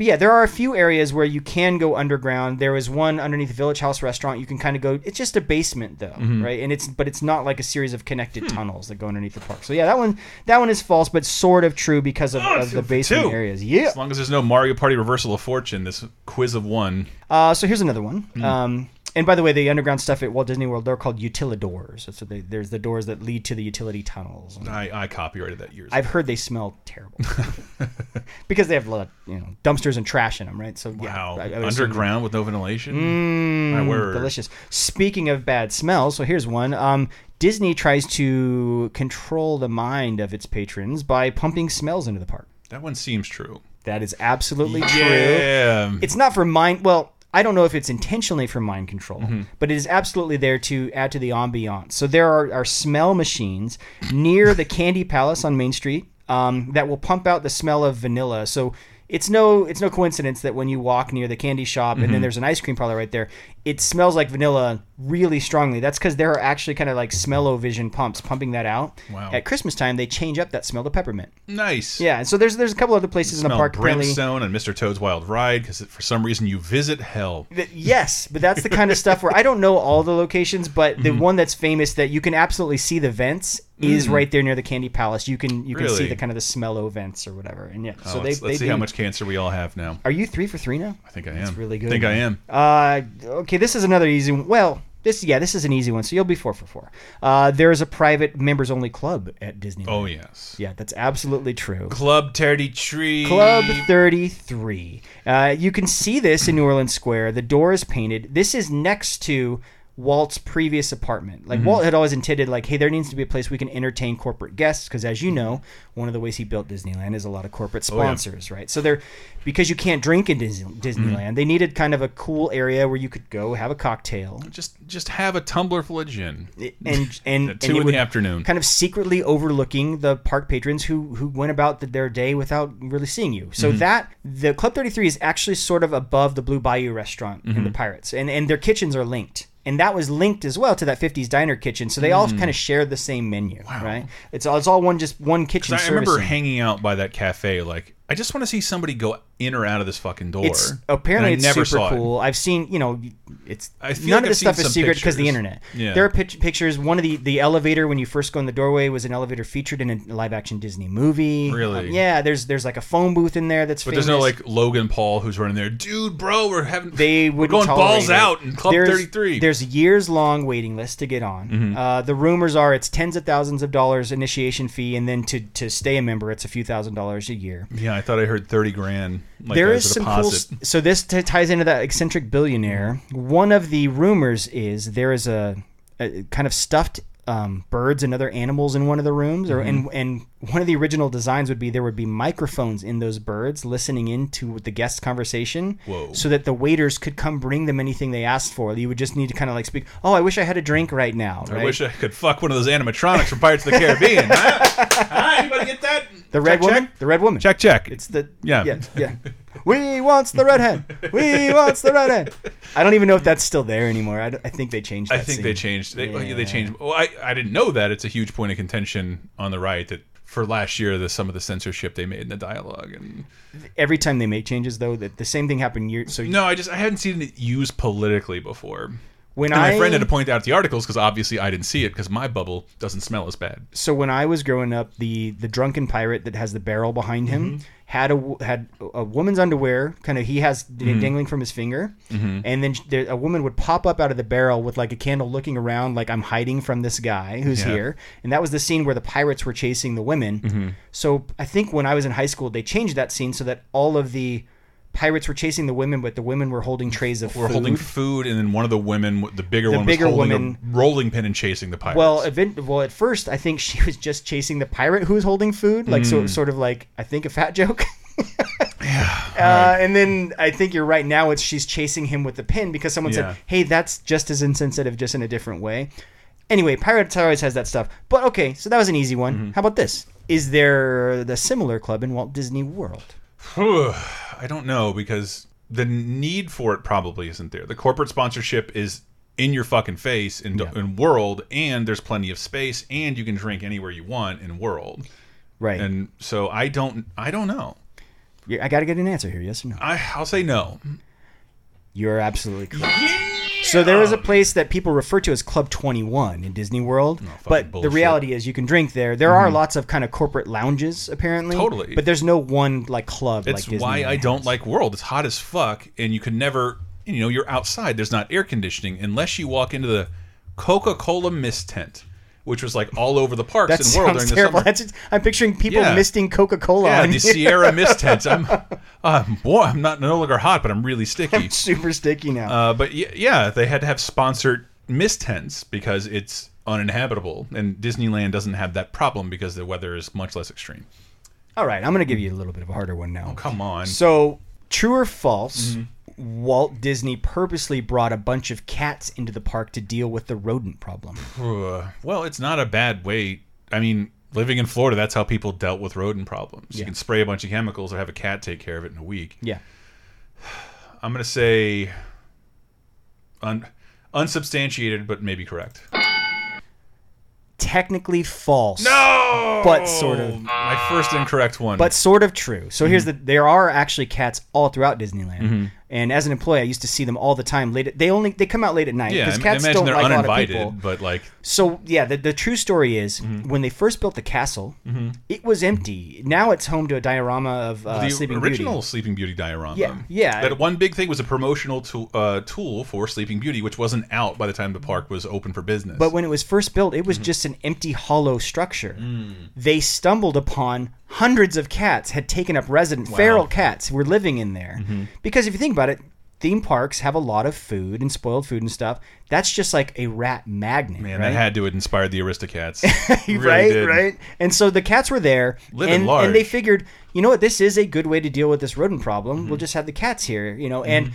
But yeah, there are a few areas where you can go underground. There is one underneath the Village Haus restaurant. You can kind of go. It's just a basement though, Mm-hmm. right? And it's but it's not like a series of connected Hmm. tunnels that go underneath the park. So yeah, that one that one is false, but sort of true because of, of the basement Two. areas. Yeah. As long as there's no Mario Party reversal of fortune, this quiz of one. Uh, so here's another one. Hmm. Um, and by the way, the underground stuff at Walt Disney World they're called utilidors. So they, there's the doors that lead to the utility tunnels. I, I copyrighted that years I've heard they smell terrible (laughs) because they have a lot of you know dumpsters and trash in them, right? So yeah, Wow. I- I assume- Underground with no ventilation? Mm, My word. delicious. Speaking of bad smells, so here's one. Um, Disney tries to control the mind of its patrons by pumping smells into the park. That one seems true. That is absolutely true. Yeah. It's not for mind. Well, I don't know if it's intentionally for mind control, Mm-hmm. but it is absolutely there to add to the ambiance. So there are, are smell machines near the Candy Palace on Main Street um, that will pump out the smell of vanilla. So it's no it's no coincidence that when you walk near the candy shop and Mm-hmm. then there's an ice cream parlor right there, it smells like vanilla really strongly. That's because there are actually kind of like smell-o-vision pumps pumping that out. Wow. At Christmas time, they change up that smell to peppermint. Nice. Yeah, and so there's there's a couple other places in the park brimstone and Mr. Toad's Wild Ride because for some reason you visit hell. Yes, but that's the kind of stuff where I don't know all the locations, but the Mm-hmm. one that's famous that you can absolutely see the vents is right there near the Candy Palace. You can you can see Mm. The kind of the smello vents or whatever. And yeah, Oh, so they let's, they let's see do- how much cancer we all have now. Are you three for three now? I think I am. That's really good. I think I am. Uh, okay, this is another easy one. Well, this yeah, this is an easy one. So you'll be four for four. Uh, there is a private members only club at Disney. Oh yes. yeah, that's absolutely true. Club Terry Tree. Club 33. Uh, you can see this in New Orleans Square. The door is painted. This is next to Walt's previous apartment. Like Walt had always intended, like, hey, there needs to be a place we can entertain corporate guests because, as you know, one of the ways he built Disneyland is a lot of corporate Oh, yeah. sponsors, right? So they're because you can't drink in Disney, Disneyland, they needed kind of a cool area where you could go have a cocktail Just just have a tumbler full of gin. and (laughs) and, At and two it in the afternoon. kind of secretly overlooking the park patrons who who went about their day without really seeing you. So Mm-hmm. that the Club 33 is actually sort of above the Blue Bayou restaurant in Mm-hmm. the Pirates, and and their kitchens are linked. And that was linked as well to that 50s diner kitchen, so they Mm. all kind of share the same menu, right? It's all, it's all one just one kitchen. I remember hanging out by that cafe. Like, I just want to see somebody go in or out of this fucking door. It's apparently it's never super saw it. cool. I've seen, you know, it's I feel none like of this stuff is secret because the internet. Yeah. There are pic- pictures. One of the the elevator when you first go in the doorway was an elevator featured in a live action Disney movie. Really? Um, yeah. There's there's like a phone booth in there that's. But there's no like Logan Paul who's running there. Dude, bro, we're having They would going balls out in Club there's, 33. There's years long waiting list to get on. Mm-hmm. Uh, the rumors are it's tens of thousands of dollars initiation fee, and then to to stay a member, it's a few thousand dollars a year. yeah, I thought I heard thirty grand. Like there is a some cool. So this t- ties into that eccentric billionaire. One of the rumors is there is a, a kind of stuffed um, birds and other animals in one of the rooms, or and and one of the original designs would be there would be microphones in those birds listening into the guest conversation, Whoa. so that the waiters could come bring them anything they asked for. You would just need to kind of like speak. Oh, I wish I had a drink right now. I right? wish I could fuck one of those animatronics from Pirates of the Caribbean. huh? (laughs) Huh? Anybody get that? the red Check, woman. The red woman. Check, check. It's the Yeah. yeah yeah. (laughs) we wants the redhead. We wants the redhead. I don't even know if that's still there anymore. I, d- I think they changed. I think scene. they changed. They, Yeah. they changed. Well, I, I didn't know that. It's a huge point of contention on the right that for last year, the some of the censorship they made in the dialogue and Every time they make changes, though, that the same thing happened years. So no, I just I hadn't seen it used politically before. When And I my friend had to point out the articles because obviously I didn't see it because my bubble doesn't smell as bad. so when I was growing up, the the drunken pirate that has the barrel behind him Mm-hmm. had a had a woman's underwear, kind of he has Mm-hmm. dangling from his finger, and then there, a woman would pop up out of the barrel with like a candle, looking around like I'm hiding from this guy who's Yeah. here, and that was the scene where the pirates were chasing the women. Mm-hmm. So I think when I was in high school, they changed that scene so that all of the pirates were chasing the women, but the women were holding trays of We're food. holding food, and then one of the women, the bigger The one, bigger was holding woman- a rolling pin and chasing the pirates. Well, event, well, at first I think she was just chasing the pirate who was holding food, like Mm. so, sort of like I think a fat joke. (laughs) uh, and then I think you're right. Now it's she's chasing him with the pin because someone Yeah. said, "Hey, that's just as insensitive, just in a different way." Anyway, Pirates always has that stuff. But okay, so that was an easy one. Mm-hmm. How about this? Is there the similar club in Walt Disney World? I don't know because the need for it probably isn't there. The corporate sponsorship is in your fucking face in, in world, and there's plenty of space, and you can drink anywhere you want in world. Right. And so I don't, I don't know. I got to get an answer here. Yes or no? I, I'll say no. You're absolutely correct. So there is a place that people refer to as Club 21 in Disney World, but the bullshit. Mm-hmm. reality is you can drink there. There are lots of kind of corporate lounges apparently. Totally. But there's no one like club It's like why I don't like world. It's hot as fuck, and you can never, you know, you're outside. There's not air conditioning unless you walk into the Coca Cola mist tent, which was like all over the parks That and world during the terrible. summer. That's just, I'm picturing people Yeah. misting Coca-Cola Yeah, on the. Sierra (laughs) mist tents. I'm, uh, boy, I'm not no longer hot, but I'm really sticky. I'm super sticky now. Uh, but yeah, yeah, they had to have sponsored mist tents because it's uninhabitable, and Disneyland doesn't have that problem because the weather is much less extreme. All right, I'm going to give you a little bit of a harder one now. Come on, So, true or false? Mm-hmm. Walt Disney purposely brought a bunch of cats into the park to deal with the rodent problem. (sighs) Well, it's not a bad way. I mean, living in Florida, that's how people dealt with rodent problems. Yeah. You can spray a bunch of chemicals or have a cat take care of it in a week. Yeah. (sighs) I'm gonna say un, unsubstantiated, but maybe correct. Technically false. No, But sort of. my first incorrect one. But sort of true. So here's Mm-hmm. the there are actually cats all throughout Disneyland. And as an employee, I used to see them all the time. Late, at, they only they come out late at night yeah, because I, I cats imagine don't they're like a lot of uninvited, people. but like So yeah, the, the true story is Mm-hmm. when they first built the castle, it was empty. Now it's home to a diorama of uh, the Sleeping original Beauty. Sleeping Beauty diorama. Yeah, yeah. That one big thing was a promotional tool, uh, tool for Sleeping Beauty, which wasn't out by the time the park was open for business. But when it was first built, it was Mm-hmm. just an empty, hollow structure. Mm. They stumbled upon hundreds of cats had taken up resident feral cats were living in there. Mm-hmm. Because if you think about it, theme parks have a lot of food and spoiled food and stuff. That's just like a rat magnet, man, right? that had to have inspired the Aristocats. (laughs) Really right, did. right. And so the cats were there, Living and, large. and they figured, you know what, this is a good way to deal with this rodent problem. Mm-hmm. We'll just have the cats here, you know. And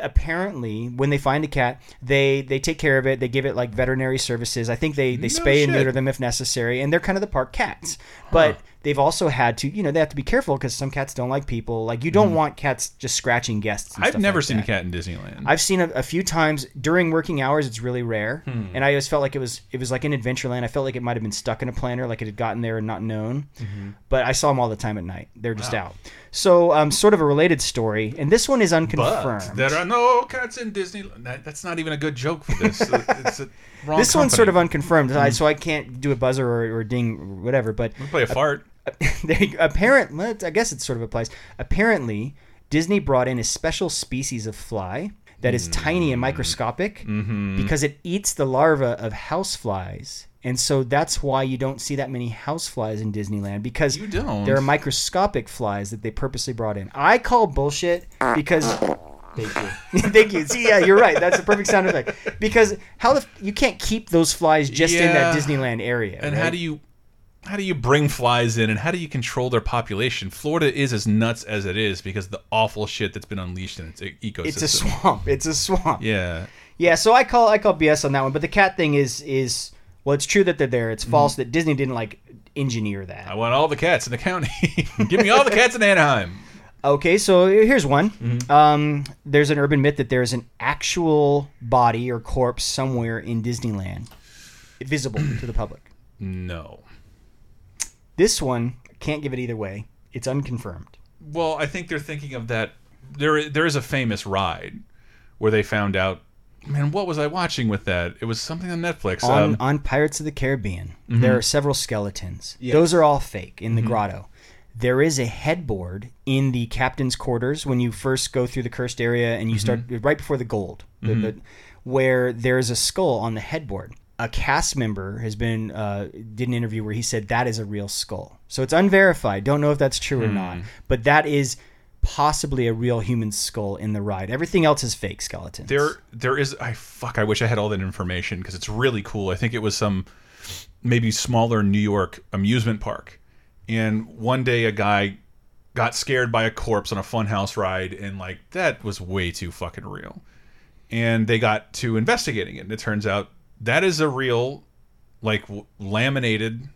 apparently, when they find a cat, they they take care of it. They give it like veterinary services. I think they they No spay and neuter them if necessary, and they're kind of the park cats. But they've also had to, you know, they have to be careful because some cats don't like people. Like you don't want cats just scratching guests. and. I've never like seen that. a cat in Disneyland. I've seen a, a few times during working hours. It's really rare, Hmm. and I always felt like it was it was like in Adventureland. I felt like it might have been stuck in a planter, like it had gotten there and not known. Mm-hmm. But I saw them all the time at night. They're just out. So, um, sort of a related story, and this one is but unconfirmed. there are no cats in Disneyland. That, that's not even a good joke for this. (laughs) it's a wrong this one's sort of company. unconfirmed, I- so I can't do a buzzer or, or ding or whatever. But play a fart. (laughs) there you- apparent, well, I guess it sort of applies. Apparently, Disney brought in a special species of fly that is tiny and hmm. microscopic mm-hmm. because it eats the larva of houseflies. And so that's why you don't see that many houseflies in Disneyland because You don't. there are microscopic flies that they purposely brought in. I call bullshit because Thank you. (laughs) Thank you. See, yeah, you're right. That's a perfect sound effect. Because how the f- you can't keep those flies just in that Disneyland area. And right? how do you how do you bring flies in and how do you control their population? Florida is as nuts as it is because of the awful shit that's been unleashed in its ecosystem. It's a swamp. It's a swamp. Yeah. Yeah, so I call I call BS on that one. But the cat thing is is well, it's true that they're there. It's false that Disney didn't like engineer that. I want all the cats in the county. (laughs) Give me all the cats in Anaheim. Okay, so here's one. Mm-hmm. Um, there's an urban myth that there's an actual body or corpse somewhere in Disneyland, visible to the public. No. This one can't give it either way. It's unconfirmed. Well, I think they're thinking of that. There, there is a famous ride where they found out. Man, what was I watching with that? It was something on Netflix. On Um, on Pirates of the Caribbean, Mm-hmm. there are several skeletons. Those are all fake in the grotto. There is a headboard in the captain's quarters when you first go through the cursed area and you start Mm-hmm. right before the gold, the, the, where there's a skull on the headboard. A cast member has been uh, did an interview where he said that is a real skull. So it's unverified. Don't know if that's true or Hmm. not, but that is possibly a real human skull in the ride. Everything else is fake skeletons. there, there is. I fuck. I wish I had all that information because it's really cool. I think it was some maybe smaller New York amusement park, and one day a guy got scared by a corpse on a funhouse ride, and like that was way too fucking real. And they got to investigating it, and it turns out that is a real, like laminated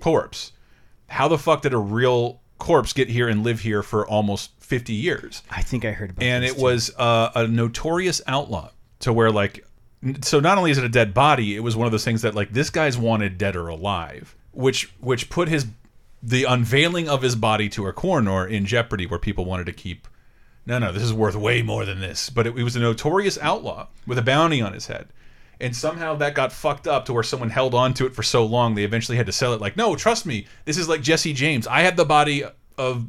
corpse. How the fuck did a real corpse get here and live here for almost 50 years? I think I heard about. and it too. was uh, a notorious outlaw to where like so not only is it a dead body it was one of those things that like this guy's wanted dead or alive which which put his the unveiling of his body to a coroner in jeopardy where people wanted to keep no no this is worth way more than this but it, it was a notorious outlaw with a bounty on his head and somehow that got fucked up to where someone held on to it for so long they eventually had to sell it like no trust me this is like jesse james i have the body of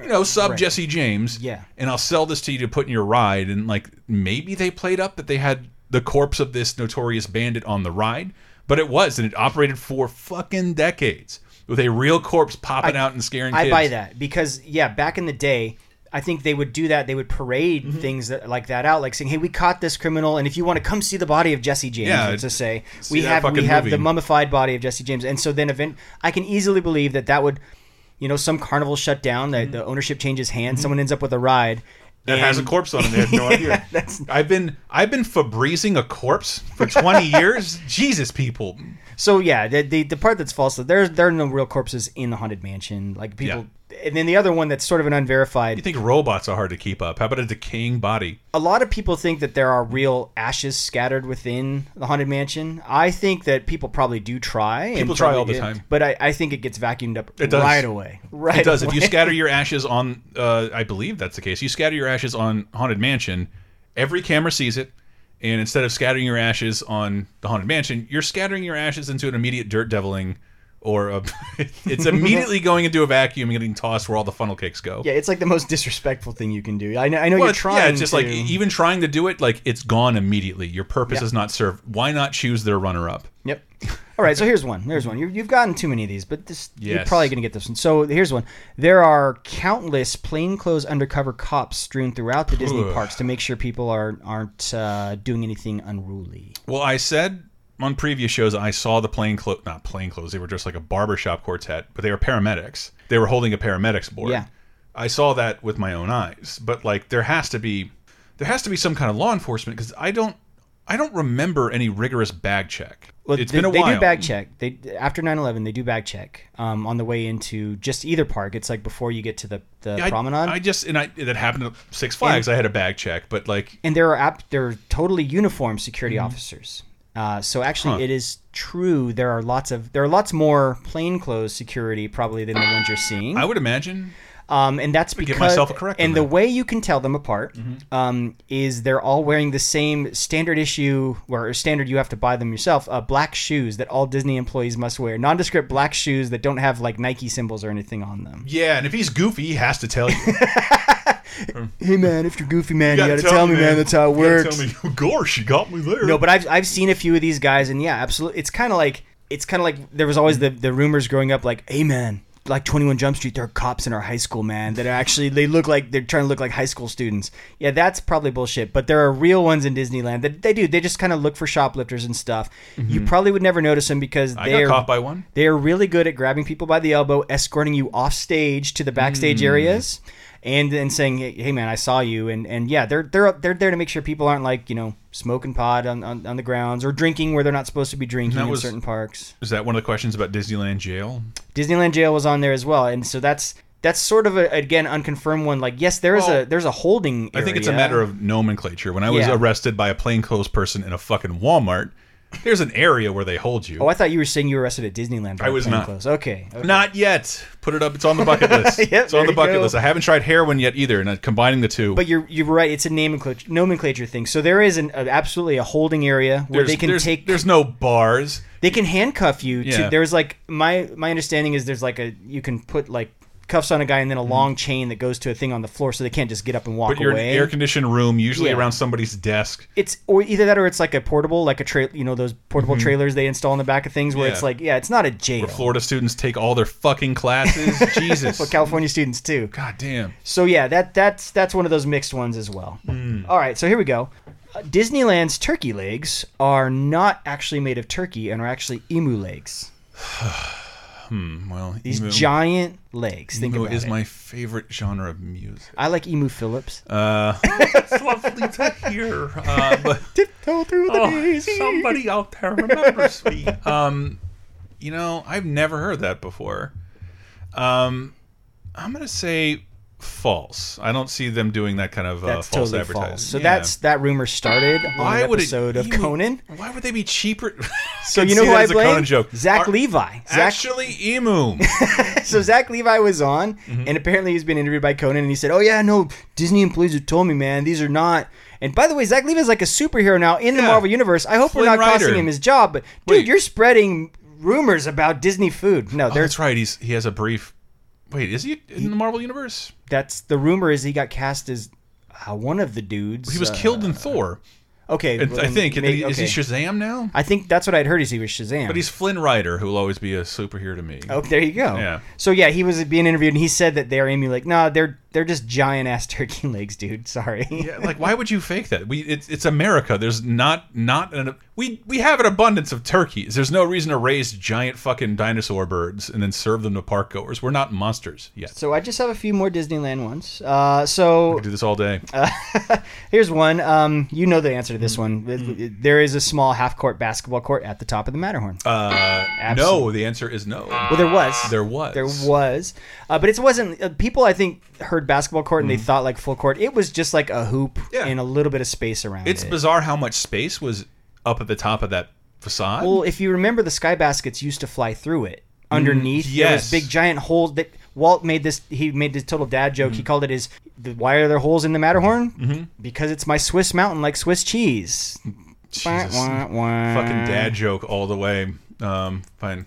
you know sub jesse james Yeah. and I'll sell this to you to put in your ride. And like maybe they played up that they had the corpse of this notorious bandit on the ride, but it was, and it operated for fucking decades with a real corpse popping out and scaring I kids. buy that because yeah, back in the day, I think they would do that. They would parade Mm-hmm. things that, like that out, like saying, "Hey, we caught this criminal, and if you want to come see the body of Jesse James, Yeah, let's just say we have we fucking have the mummified body of Jesse James." And so then, event, I can easily believe that that would, you know, some carnival shut down, Mm-hmm. that the ownership changes hands, someone ends up with a ride. that has a corpse on it. (laughs) They had no idea. I've been I've been Febrezing a corpse for 20 (laughs) years. Jesus, people. So yeah, the, the the part that's false, there there are no real corpses in the haunted mansion. Like people, and then the other one that's sort of an unverified. You think robots are hard to keep up? How about a decaying body? a lot of people think that there are real ashes scattered within the haunted mansion. I think that people probably do try. People try all the get- time. but I, I think it gets vacuumed up It does. right away. Right, it does. If you scatter your (laughs) ashes on, uh, I believe that's the case. You scatter your ashes on Haunted Mansion, every camera sees it, and instead of scattering your ashes on the Haunted Mansion, you're scattering your ashes into an immediate dirt deviling, or a, it's immediately going into a vacuum and getting tossed where all the funnel cakes go. yeah, it's like the most disrespectful thing you can do. I know, I know Well, you're trying. yeah, it's just to, like even trying to do it, like it's gone immediately. Your purpose Yeah. is not served. Why not choose their runner-up? Yep. All right, so here's one. Here's one. you you've gotten too many of these, but this you're probably going to get this one. So here's one. There are countless plainclothes undercover cops strewn throughout the Disney parks to make sure people are aren't uh, doing anything unruly. Well, I said on previous shows I saw the plain clothes, not plain clothes. They were just like a barbershop quartet, but they were paramedics. They were holding a paramedics board. Yeah. I saw that with my own eyes. But like, there has to be, there has to be some kind of law enforcement because I don't, I don't remember any rigorous bag check. Well, it's they, been a they while. They do bag check. They after 9/11, they do bag check um, on the way into just either park. It's like before you get to the the Yeah, promenade. I, just and I that happened at Six Flags. I had a bag check, but like and there are app, there are totally uniformed security officers. Uh, so actually, Mm-hmm. Huh. it is true. There are lots of there are lots more plainclothes security probably than the ones you're seeing. I would imagine. Um, and that's give because myself a correct and the. Mm-hmm. way you can tell them apart um, is they're all wearing the same standard issue or standard you have to buy them yourself uh, black shoes that all Disney employees must wear nondescript black shoes that don't have like Nike symbols or anything on them. Yeah, and if he's goofy, he has to tell you. (laughs) (laughs) Hey man, if you're goofy man, you, gotta tell, me man. That's how it You gotta works. Tell me, (laughs) gosh, you got me there. No, but I've I've seen a few of these guys, and yeah, absolutely. It's kind of like it's kind of like there was always the the rumors growing up, like, hey man, like Twenty One Jump Street, there are cops in our high school, man, that are actually they look like they're trying to look like high school students. Yeah, that's probably bullshit. But there are real ones in Disneyland that they do. They just kind of look for shoplifters and stuff. You probably would never notice them because Mm-hmm. I they're caught by one. they are really good at grabbing people by the elbow, escorting you off stage to the backstage Hmm. areas, and then saying, "Hey, man, I saw you." And and yeah, they're they're they're there to make sure people aren't like you know smoking pot on, on, on the grounds or drinking where they're not supposed to be drinking That in certain parks. Is that one of the questions about Disneyland jail? Disneyland jail was on there as well, and so that's that's sort of a again unconfirmed one. Like yes, there is Well, a there's a holding. I think it's a matter of nomenclature. When I was Yeah. arrested by a plainclothes person in a fucking Walmart, there's an area where they hold you. Oh, I thought you were saying you were arrested at Disneyland. by I was not. plainclothes. Okay. okay. Not yet. Put it up. It's on the bucket list. (laughs) Yep, it's on the bucket go. list. I haven't tried heroin yet either, and uh, combining the two. But you're you're right. It's a nomenclature nomenclature thing. So there is an a, absolutely a holding area where there's, they can there's, take There's no bars. they can handcuff you Yeah. to there's like my my understanding is there's like a you can put like cuffs on a guy and then a long chain that goes to a thing on the floor so they can't just get up and walk Mm-hmm. But you're in away an air conditioned room, usually Yeah. around somebody's desk. it's or either that or it's like a portable like a tra- you know those portable trailers they install in the back of things where Mm-hmm. Yeah. it's like yeah it's not a jail Where Florida students take all their fucking classes. (laughs) Jesus. but California students too God damn. so yeah that that's that's one of those mixed ones as well Hmm. all right so here we go Uh, Disneyland's turkey legs are not actually made of turkey and are actually emu legs. (sighs) (sighs) (sighs) Well, These giant legs. Think about is it. my favorite genre of music. I like Emu Phillips. Uh, (laughs) it's lovely to hear. Uh, but (laughs) Tiptoe through the oh, daisy. somebody out there remembers me. (laughs) Um, you know, I've never heard that before. Um, I'm gonna say false. I don't see them doing that kind of uh, That's false totally advertising. false. So Yeah. that's that rumor started on why an would episode it, of Conan. Why would they be cheaper? (laughs) So you know who I as a Conan blame? joke. Zach Are- Levi. Zach, Actually, emu. (laughs) so Zach Levi was on, Mm-hmm. and apparently he's been interviewed by Conan, and he said, "Oh yeah, no, Disney employees have told me, man, these are not." And by the way, Zach Levi is like a superhero now in the Marvel universe. I hope Flynn we're not Rider. costing him his job, but dude, Wait. you're spreading rumors about Disney food. No, Oh, that's right. He's he has a brief. Wait, is he in the Marvel universe? That's the rumor is he got cast as uh, one of the dudes. He was uh, killed in Thor. Okay, And well, I think maybe- is he. Shazam now? I think that's what I'd heard is he was Shazam. But he's Flynn Rider, who will always be a superhero to me. Oh, there you go. Yeah. So yeah, he was being interviewed, and he said that they're aiming like, No, they're they're just giant ass (laughs) turkey legs, dude. Sorry. Yeah, like why (laughs) would you fake that? We it's it's America. There's not not an we we have an abundance of turkeys. There's no reason to raise giant fucking dinosaur birds and then serve them to park goers. We're not monsters yet. So I just have a few more Disneyland ones. Uh, so do this all day. (laughs) Here's one. Um, you know the answer to this one. Mm-hmm. There is a small half court basketball court at the top of the Matterhorn. Uh, no, the answer is no. well, there was. There was. There was. Uh, but it wasn't. Uh, people, I think, heard basketball court and they thought like full court. It was just like a hoop Mm-hmm. Yeah. and a little bit of space around It's it. bizarre how much space was up at the top of that facade. Well, if you remember, the sky baskets used to fly through it. Underneath, there yes. was big giant holes that Walt made this. He made this total dad joke. Mm-hmm. He called it his. The, why are there holes in the Matterhorn? Because it's my Swiss mountain, like Swiss cheese. Jesus. Wah, wah, wah. Fucking dad joke all the way. Um, fine.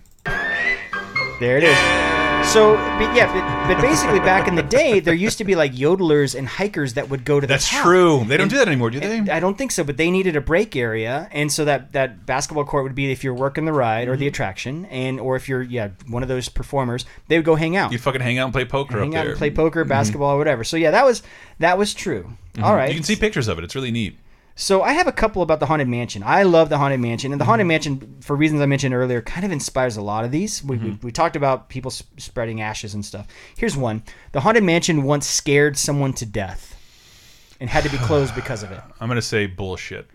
There it is. So, but yeah, but, but basically, back in the day, there used to be like yodelers and hikers that would go to the That's top. true. They don't And- do that anymore, do they? I don't think so, but they needed a break area, and so that that basketball court would be if you're working the ride Mm-hmm. or the attraction, and or if you're yeah one of those performers, they would go hang out, You fucking hang out and play poker hang up out there. and play poker, basketball, or whatever. So yeah, that was that was true. All right, Mm-hmm. You can see pictures of it. It's really neat. So I have a couple about the Haunted Mansion. I love the Haunted Mansion, and the Mm-hmm. Haunted Mansion, for reasons I mentioned earlier, kind of inspires a lot of these. We, Mm-hmm. we, we talked about people s- spreading ashes and stuff. Here's one: the Haunted Mansion once scared someone to death, and had to be closed (sighs) because of it. I'm gonna say bullshit.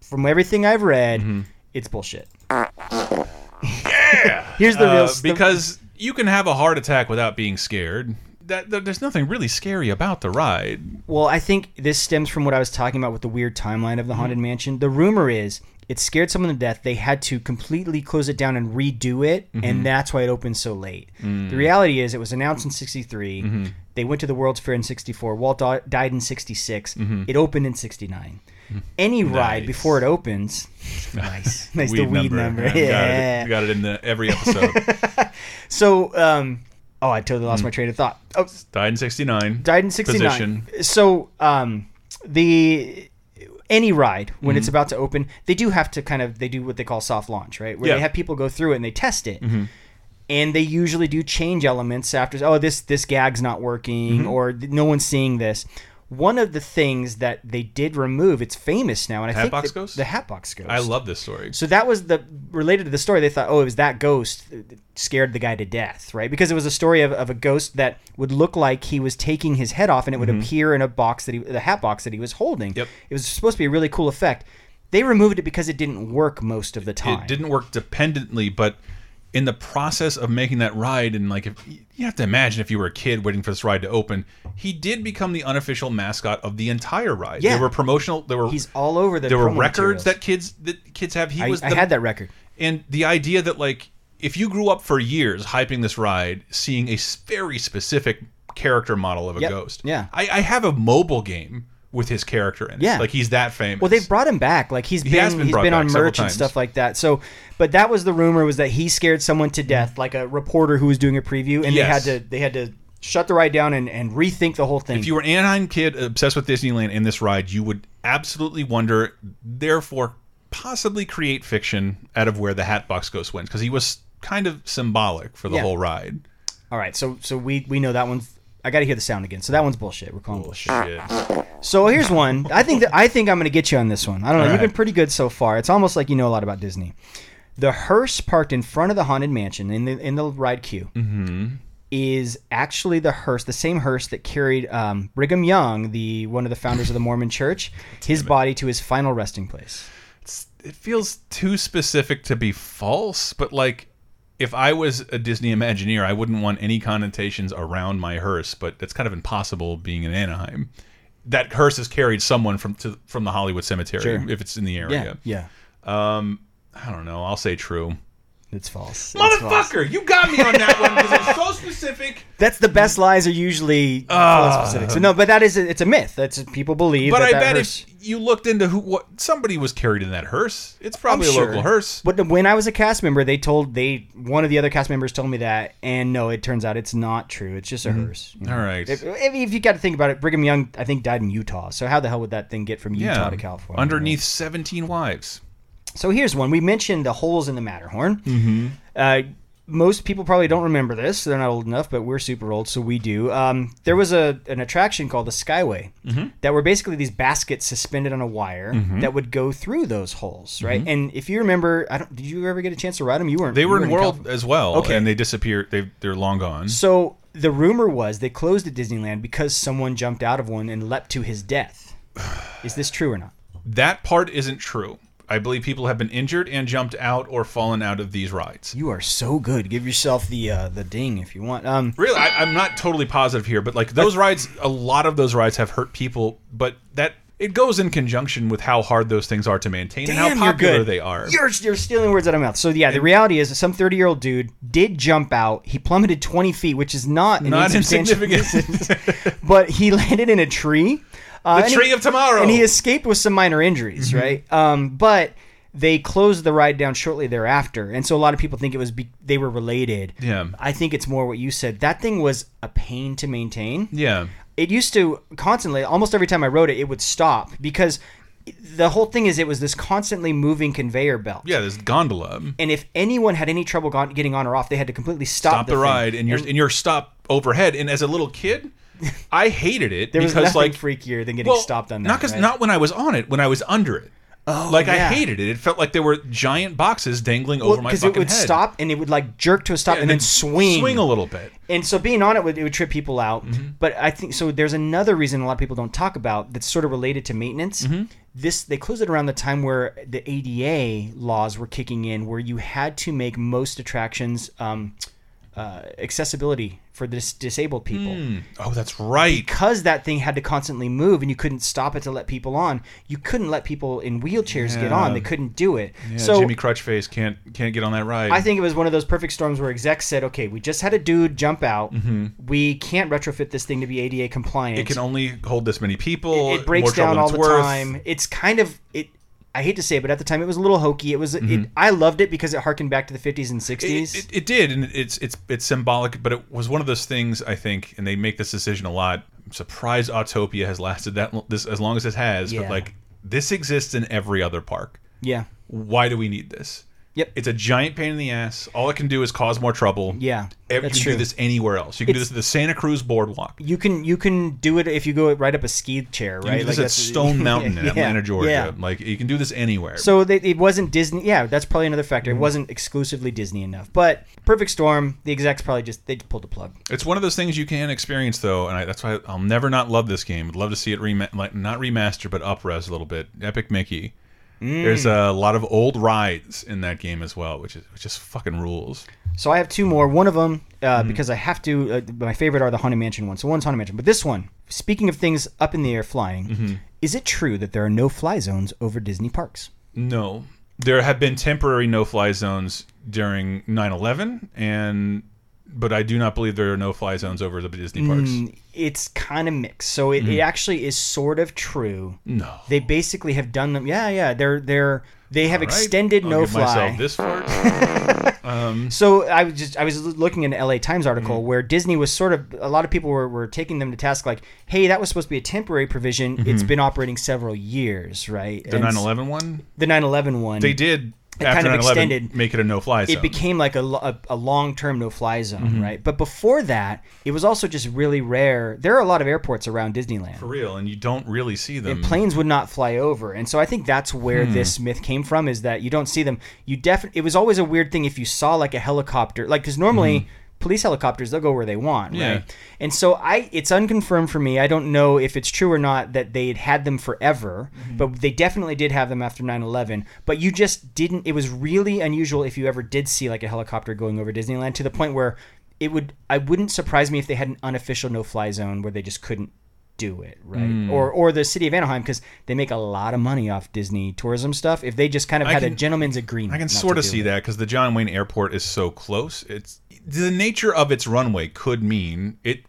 From everything I've read, Mm-hmm. it's bullshit. Yeah. (laughs) Here's the real Uh, st- because you can have a heart attack without being scared. That, there's nothing really scary about the ride. Well, I think this stems from what I was talking about with the weird timeline of the Mm-hmm. Haunted Mansion. The rumor is it scared someone to death. They had to completely close it down and redo it, Mm-hmm. and that's why it opened so late. Mm. The reality is, it was announced in '63. They went to the World's Fair in '64. Walt died in '66. It opened in '69. Any ride Mm-hmm. Before it opens, (laughs) nice, nice the Weed weed number. Yeah, Yeah. got, it, got it in the, every episode. (laughs) So, um, oh, I totally lost my train of thought. Oh, Died in '69. died in 69 Position. so um the any ride when Mm-hmm. it's about to open they do have to kind of they do what they call soft launch right where Yeah. they have people go through it and they test it Mm-hmm. and they usually do change elements after oh this this gag's not working Mm-hmm. or no one's seeing this one of the things that they did remove it's famous now and i think Hatbox that- Ghost? the hatbox ghost I love this story. so that was the related to the story. They thought, oh, it was that ghost that scared the guy to death, right? Because it was a story of, of a ghost that would look like he was taking his head off, and it would appear in a box that he, the hat box that he was holding. Mm-hmm. Yep. It was supposed to be a really cool effect. They removed it because it didn't work most of the time. It didn't work dependently, but in the process of making that ride, and like if you have to imagine if you were a kid waiting for this ride to open, he did become the unofficial mascot of the entire ride. Yeah. There were promotional. There were He's all over the. there were records materials. that kids that kids have. He I, was. I had that record. And the idea that like if you grew up for years hyping this ride, seeing a very specific character model of a Yep. ghost. Yeah. I, I have a mobile game with his character in it. Yeah. Like he's that famous. Well, they've brought him back. Like he's He been, has been he's been on merch and stuff like that. So, but that was the rumor was that he scared someone to death, like a reporter who was doing a preview, and Yes. they had to they had to shut the ride down and, and rethink the whole thing. If you were an Anaheim kid obsessed with Disneyland in this ride, you would absolutely wonder, therefore, possibly create fiction out of where the Hatbox Ghost went because he was kind of symbolic for the Yeah. whole ride. All right, so so we we know that one's. I got to hear the sound again. So that one's bullshit. We're calling bullshit. Shit. So here's one. I think that I think I'm going to get you on this one. I don't know. All You've right. been pretty good so far. It's almost like you know a lot about Disney. The hearse parked in front of the haunted mansion in the in the ride queue is actually the hearse, the same hearse that carried um, Brigham Young, the one of the founders of the Mormon Church, (laughs) his body to his final resting place. It feels too specific to be false, but like. If I was a Disney Imagineer, I wouldn't want any connotations around my hearse, but it's kind of impossible being in Anaheim. That hearse has carried someone from to, from the Hollywood Cemetery Sure. if it's in the area. yeah, Um, I don't know. I'll say true. It's false. It's false. Motherfucker, you got me on that one because it's so (laughs) specific. That's the best lies are usually uh, specific. So no, but that is a, it's a myth. That's people believe. But that I that bet hearse, if you looked into who, what somebody was carried in that hearse, it's probably I'm a sure. local hearse. But when I was a cast member, they told they one of the other cast members told me that, and no, it turns out it's not true. It's just a hearse. you know. All right. If, if, you got to think about it, Brigham Young, I think, died in Utah. So how the hell would that thing get from Utah yeah, to California? underneath seventeen wives. So here's one. We mentioned the holes in the Matterhorn. Mm-hmm. Uh, most people probably don't remember this. They're not old enough, but we're super old, so we do. Um, there was a an attraction called the Skyway Mm-hmm. that were basically these baskets suspended on a wire that would go through those holes, right? Mm-hmm. And if you remember, I don't. Did you ever get a chance to ride them? You weren't. They were in weren't World California. as well, Okay. and they disappeared. They they're long gone. So the rumor was they closed at Disneyland because someone jumped out of one and leapt to his death. (sighs) Is this true or not? That part isn't true. I believe people have been injured and jumped out or fallen out of these rides. You are so good. Give yourself the uh, the ding if you want. Um, Really, I, I'm not totally positive here, but like those rides, a lot of those rides have hurt people, but that it goes in conjunction with how hard those things are to maintain and how popular they are. You're you're stealing words out of my mouth. So yeah, the reality is, some 30 year old dude did jump out. He plummeted 20 feet, which is not an Not insignificant. (laughs) but he landed in a tree. Uh, The and he- tree of tomorrow. and he escaped with some minor injuries, Mm-hmm. right? Um, but they closed the ride down shortly thereafter, and so a lot of people think it was be- they were related. Yeah. I think it's more what you said. That thing was a pain to maintain yeah. it used to constantly almost every time i rode it it would stop because the whole thing is it was this constantly moving conveyor belt Yeah, this gondola. and if anyone had any trouble getting on or off they had to completely stop, Stop the, thing. ride and your and your stop overhead. And as a little kid, I hated it there because nothing like freakier than getting well, stopped on that Not because right? not when I was on it, when I was under it. Oh, like yeah. I hated it. It felt like there were giant boxes dangling well, over my head because it would head. stop and it would like jerk to a stop Yeah, and, then swing swing a little bit. and so being on it would it would trip people out. Mm-hmm. But I think so. There's another reason a lot of people don't talk about that's sort of related to maintenance. Mm-hmm. This they closed it around the time where the ADA laws were kicking in, where you had to make most attractions um, uh, accessibility for dis- disabled people. Oh, that's right. Because that thing had to constantly move and you couldn't stop it to let people on, you couldn't let people in wheelchairs get on. They couldn't do it. Yeah, so Jimmy Crutchface can't can't get on that ride. I think it was one of those perfect storms where execs said, "Okay, we just had a dude jump out. We can't retrofit this thing to be ADA compliant. Mm-hmm. it can only hold this many people. it breaks down all the worth. time. It's kind of it. I hate to say it, but at the time it was a little hokey. It was. Mm-hmm. I loved it because it harkened back to the 50s and 60s. It, it, it did, and it's it's it's symbolic, but it was one of those things I think, and they make this decision a lot. I'm surprised Autopia has lasted that this as long as it has, Yeah. but like this exists in every other park. yeah. Why do we need this? Yep. It's a giant pain in the ass. All it can do is cause more trouble. Yeah, Ev- that's you can true. do this anywhere else. You can do It's- this at the Santa Cruz Boardwalk. You can you can do it if you go right up a ski chair, You right? can do this at that's- Stone (laughs) Mountain in Yeah, Atlanta, Georgia. yeah. Like you can do this anywhere. So they, it wasn't Disney. Yeah, that's probably another factor. Mm-hmm. It wasn't exclusively Disney enough. But Perfect Storm, the execs probably just they pulled the plug. It's one of those things you can experience though, and I, that's why I'll never not love this game. I'd love to see it rema like not remaster, but upres a little bit. Epic Mickey. Mm. There's a lot of old rides in that game as well, which is which just fucking rules. So I have two more. One of them, uh, Mm-hmm. because I have to. Uh, my favorite are the Haunted Mansion ones. So one's Haunted Mansion, but this one. Speaking of things up in the air flying, Mm-hmm. is it true that there are no fly zones over Disney parks? No, there have been temporary no-fly zones during 9/11, and but I do not believe there are no-fly zones over the Disney parks. Mm, It's kind of mixed. So it, it actually is sort of true. Mm-hmm. No. They basically have done them. Yeah, yeah. They're they're they have right, extended I'll no fly. myself this fart. (laughs) So I was just I was looking at an LA Times article Mm-hmm. where Disney was sort of a lot of people were, were taking them to task like, hey, that was supposed to be a temporary provision. It's been operating several years, right? Mm-hmm. the And 9/11 one, the 9/11 one. they did It after kind of extended- make it a no-fly zone. It became like a, a, a long term no fly zone, Mm-hmm. right? But before that, it was also just really rare. There are a lot of airports around Disneyland. for real, and you don't really see them. and planes would not fly over and so i think that's where Hmm. this myth came from is that you don't see them you definitely it was always a weird thing if you saw like a helicopter like because normally police helicopters they'll go where they want. Yeah. right and so i it's unconfirmed for me i don't know if it's true or not that they had had them forever Mm-hmm. but they definitely did have them after 9-11 but you just didn't it was really unusual if you ever did see like a helicopter going over disneyland to the point where it would i wouldn't surprise me if they had an unofficial no-fly zone where they just couldn't do it right Hmm. or or the city of anaheim because they make a lot of money off disney tourism stuff if they just kind of I had a can- gentleman's agreement I can sort of see it. that because the John Wayne Airport is so close. It's the nature of its runway could mean it.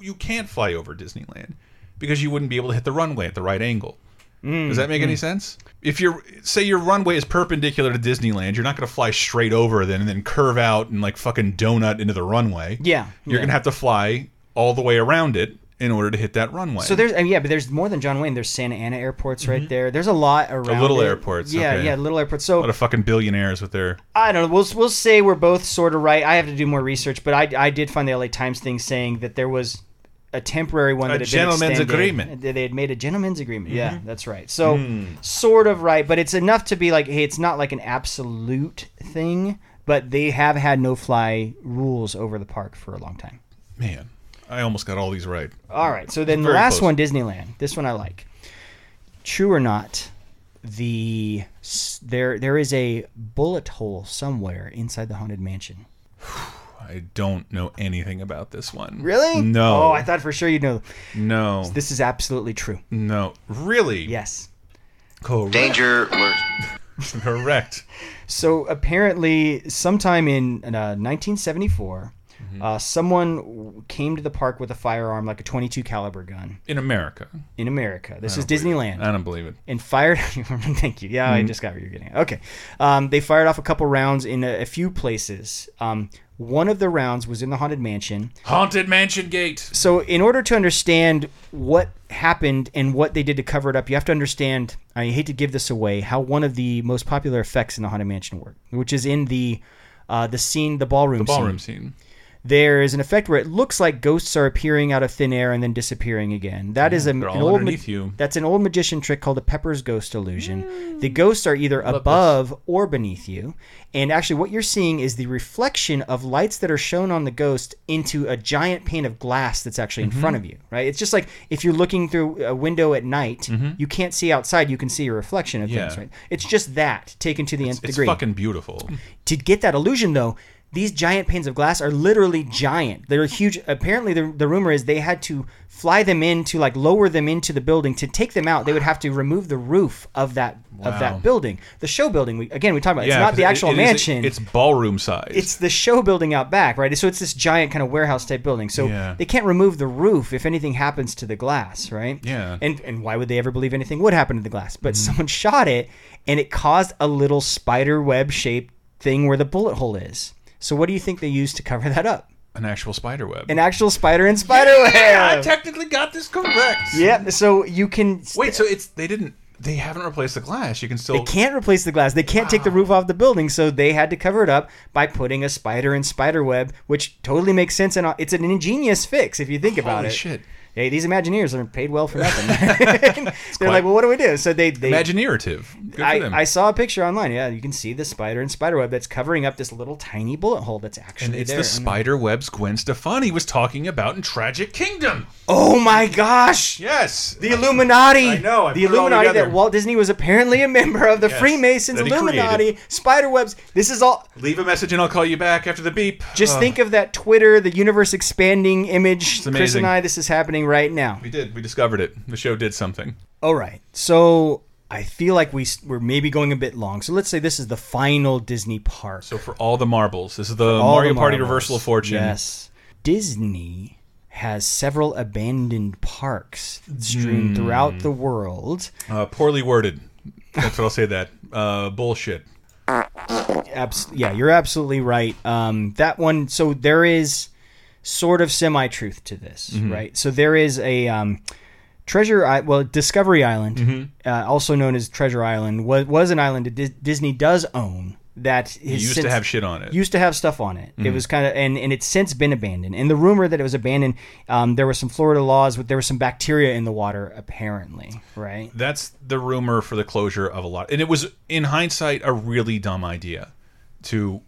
You can't fly over Disneyland because you wouldn't be able to hit the runway at the right angle. Mm, Does that make mm. any sense? If you're say your runway is perpendicular to Disneyland, you're not going to fly straight over then and then curve out and like fucking donut into the runway. Yeah, you're yeah. gonna have to fly all the way around it in order to hit that runway. So there's uh, yeah, but there's more than John Wayne. There's Santa Ana airports right there. There's a lot around. little it. airports, Yeah, okay. yeah, little airports. So a So lot of fucking billionaires with their I don't know. We'll we'll say we're both sort of right. I have to do more research, but I I did find the LA Times thing saying that there was a temporary one A that had gentleman's been extended. agreement. They had made a gentleman's agreement. Yeah, that's right. So Hmm. sort of right, but it's enough to be like, hey, it's not like an absolute thing. But they have had no fly rules over the park for a long time. man. I almost got all these right. All right. So then the Very last close. one, Disneyland. This one I like. True or not, the there there is a bullet hole somewhere inside the haunted mansion. (sighs) I don't know anything about this one. Really? No. Oh, I thought for sure you'd know. No. This is absolutely true. No. Really? Yes. Correct. Danger alert. (laughs) Correct. So apparently, sometime in uh, 1974, Mm-hmm. uh, someone came to the park with a firearm, like a 22 caliber gun, In America. in America. This is don't it. Disneyland. I don't believe it. and fired. (laughs) thank you. Yeah, Mm-hmm. I just got what you're getting. At. Okay, um, they fired off a couple rounds in a, a few places. Um, one of the rounds was in the haunted mansion. Haunted Mansion Gate. So, in order to understand what happened and what they did to cover it up, you have to understand. I hate to give this away. How one of the most popular effects in the haunted mansion worked, which is in the uh, the scene, the ballroom, The ballroom scene. scene. There is an effect where it looks like ghosts are appearing out of thin air and then disappearing again. That is a, an old you. That's an old magician trick called the Pepper's Ghost illusion. The ghosts are either above or beneath you, and actually, what you're seeing is the reflection of lights that are shown on the ghost into a giant pane of glass that's actually in Mm-hmm. front of you. Right? It's just like if you're looking through a window at night, you can't see outside. You can see a reflection of Mm-hmm. Yeah. things. Right? It's just that taken to the nth It's degree fucking beautiful. to get that illusion though these giant panes of glass are literally giant they're huge apparently the, the rumor is they had to fly them in to like lower them into the building to take them out they would have to remove the roof of that of that building the show building we, again we talked about it's Yeah, not 'cause the it- actual it is- mansion it's ballroom size. it's the show building out back, right? So it's this giant kind of warehouse type building. So Yeah. they can't remove the roof if anything happens to the glass, right? Yeah. And and why would they ever believe anything would happen to the glass? But mm-hmm. someone shot it and it caused a little spider web shaped thing where the bullet hole is. So what do you think they used to cover that up? an actual spider web. An actual spider and spider yeah, I technically got this correct. yeah. So you can Wait, so it's they didn't they haven't replaced the glass. You can still They can't replace the glass. They can't take the roof off the building, so they had to cover it up by putting a spider and spider web, which totally makes sense and uh, it's an ingenious fix if you think about Holy it. shit. Hey, these Imagineers are paid well for nothing. (laughs) (laughs) They're like, well, what do we do? So they, they Imaginerative. Good for I, them. I saw a picture online. Yeah, you can see the spider and spider web that's covering up this little tiny bullet hole that's actually and it's there. the spider webs Gwen Stefani was talking about in Tragic Kingdom. Oh my gosh! Yes. The Illuminati. I know, I the put it all Illuminati together. that Walt Disney was apparently a member of the Yes, Freemasons, that he Illuminati, spider webs. This is all. Leave a message and I'll call you back after the beep. Just think of that Twitter, the universe expanding image. Chris amazing. and I, this is happening right now. we did. We discovered it. The show did something. All right. So I feel like we we're maybe going a bit long. So let's say this is the final Disney park. So for all the marbles, this is the Mario the Party. Reversal of Fortune. Yes. Disney has several abandoned parks strewn throughout the world. Uh, poorly worded. That's what I'll say. That uh, bullshit. Abs- yeah, you're absolutely right. Um, that one. So there is sort of semi truth to this, Mm-hmm. right? So there is a um, Treasure, I- well, Discovery Island, Mm-hmm. uh, also known as Treasure Island, was, was an island that Dis- Disney does own. That has used to have shit on it. used to have stuff on it. Mm-hmm. It was kind of and and it's since been abandoned. And the rumor that it was abandoned, um, there were some Florida laws, but there was some bacteria in the water apparently, right? That's the rumor for the closure of a lot. And it was, in hindsight, a really dumb idea to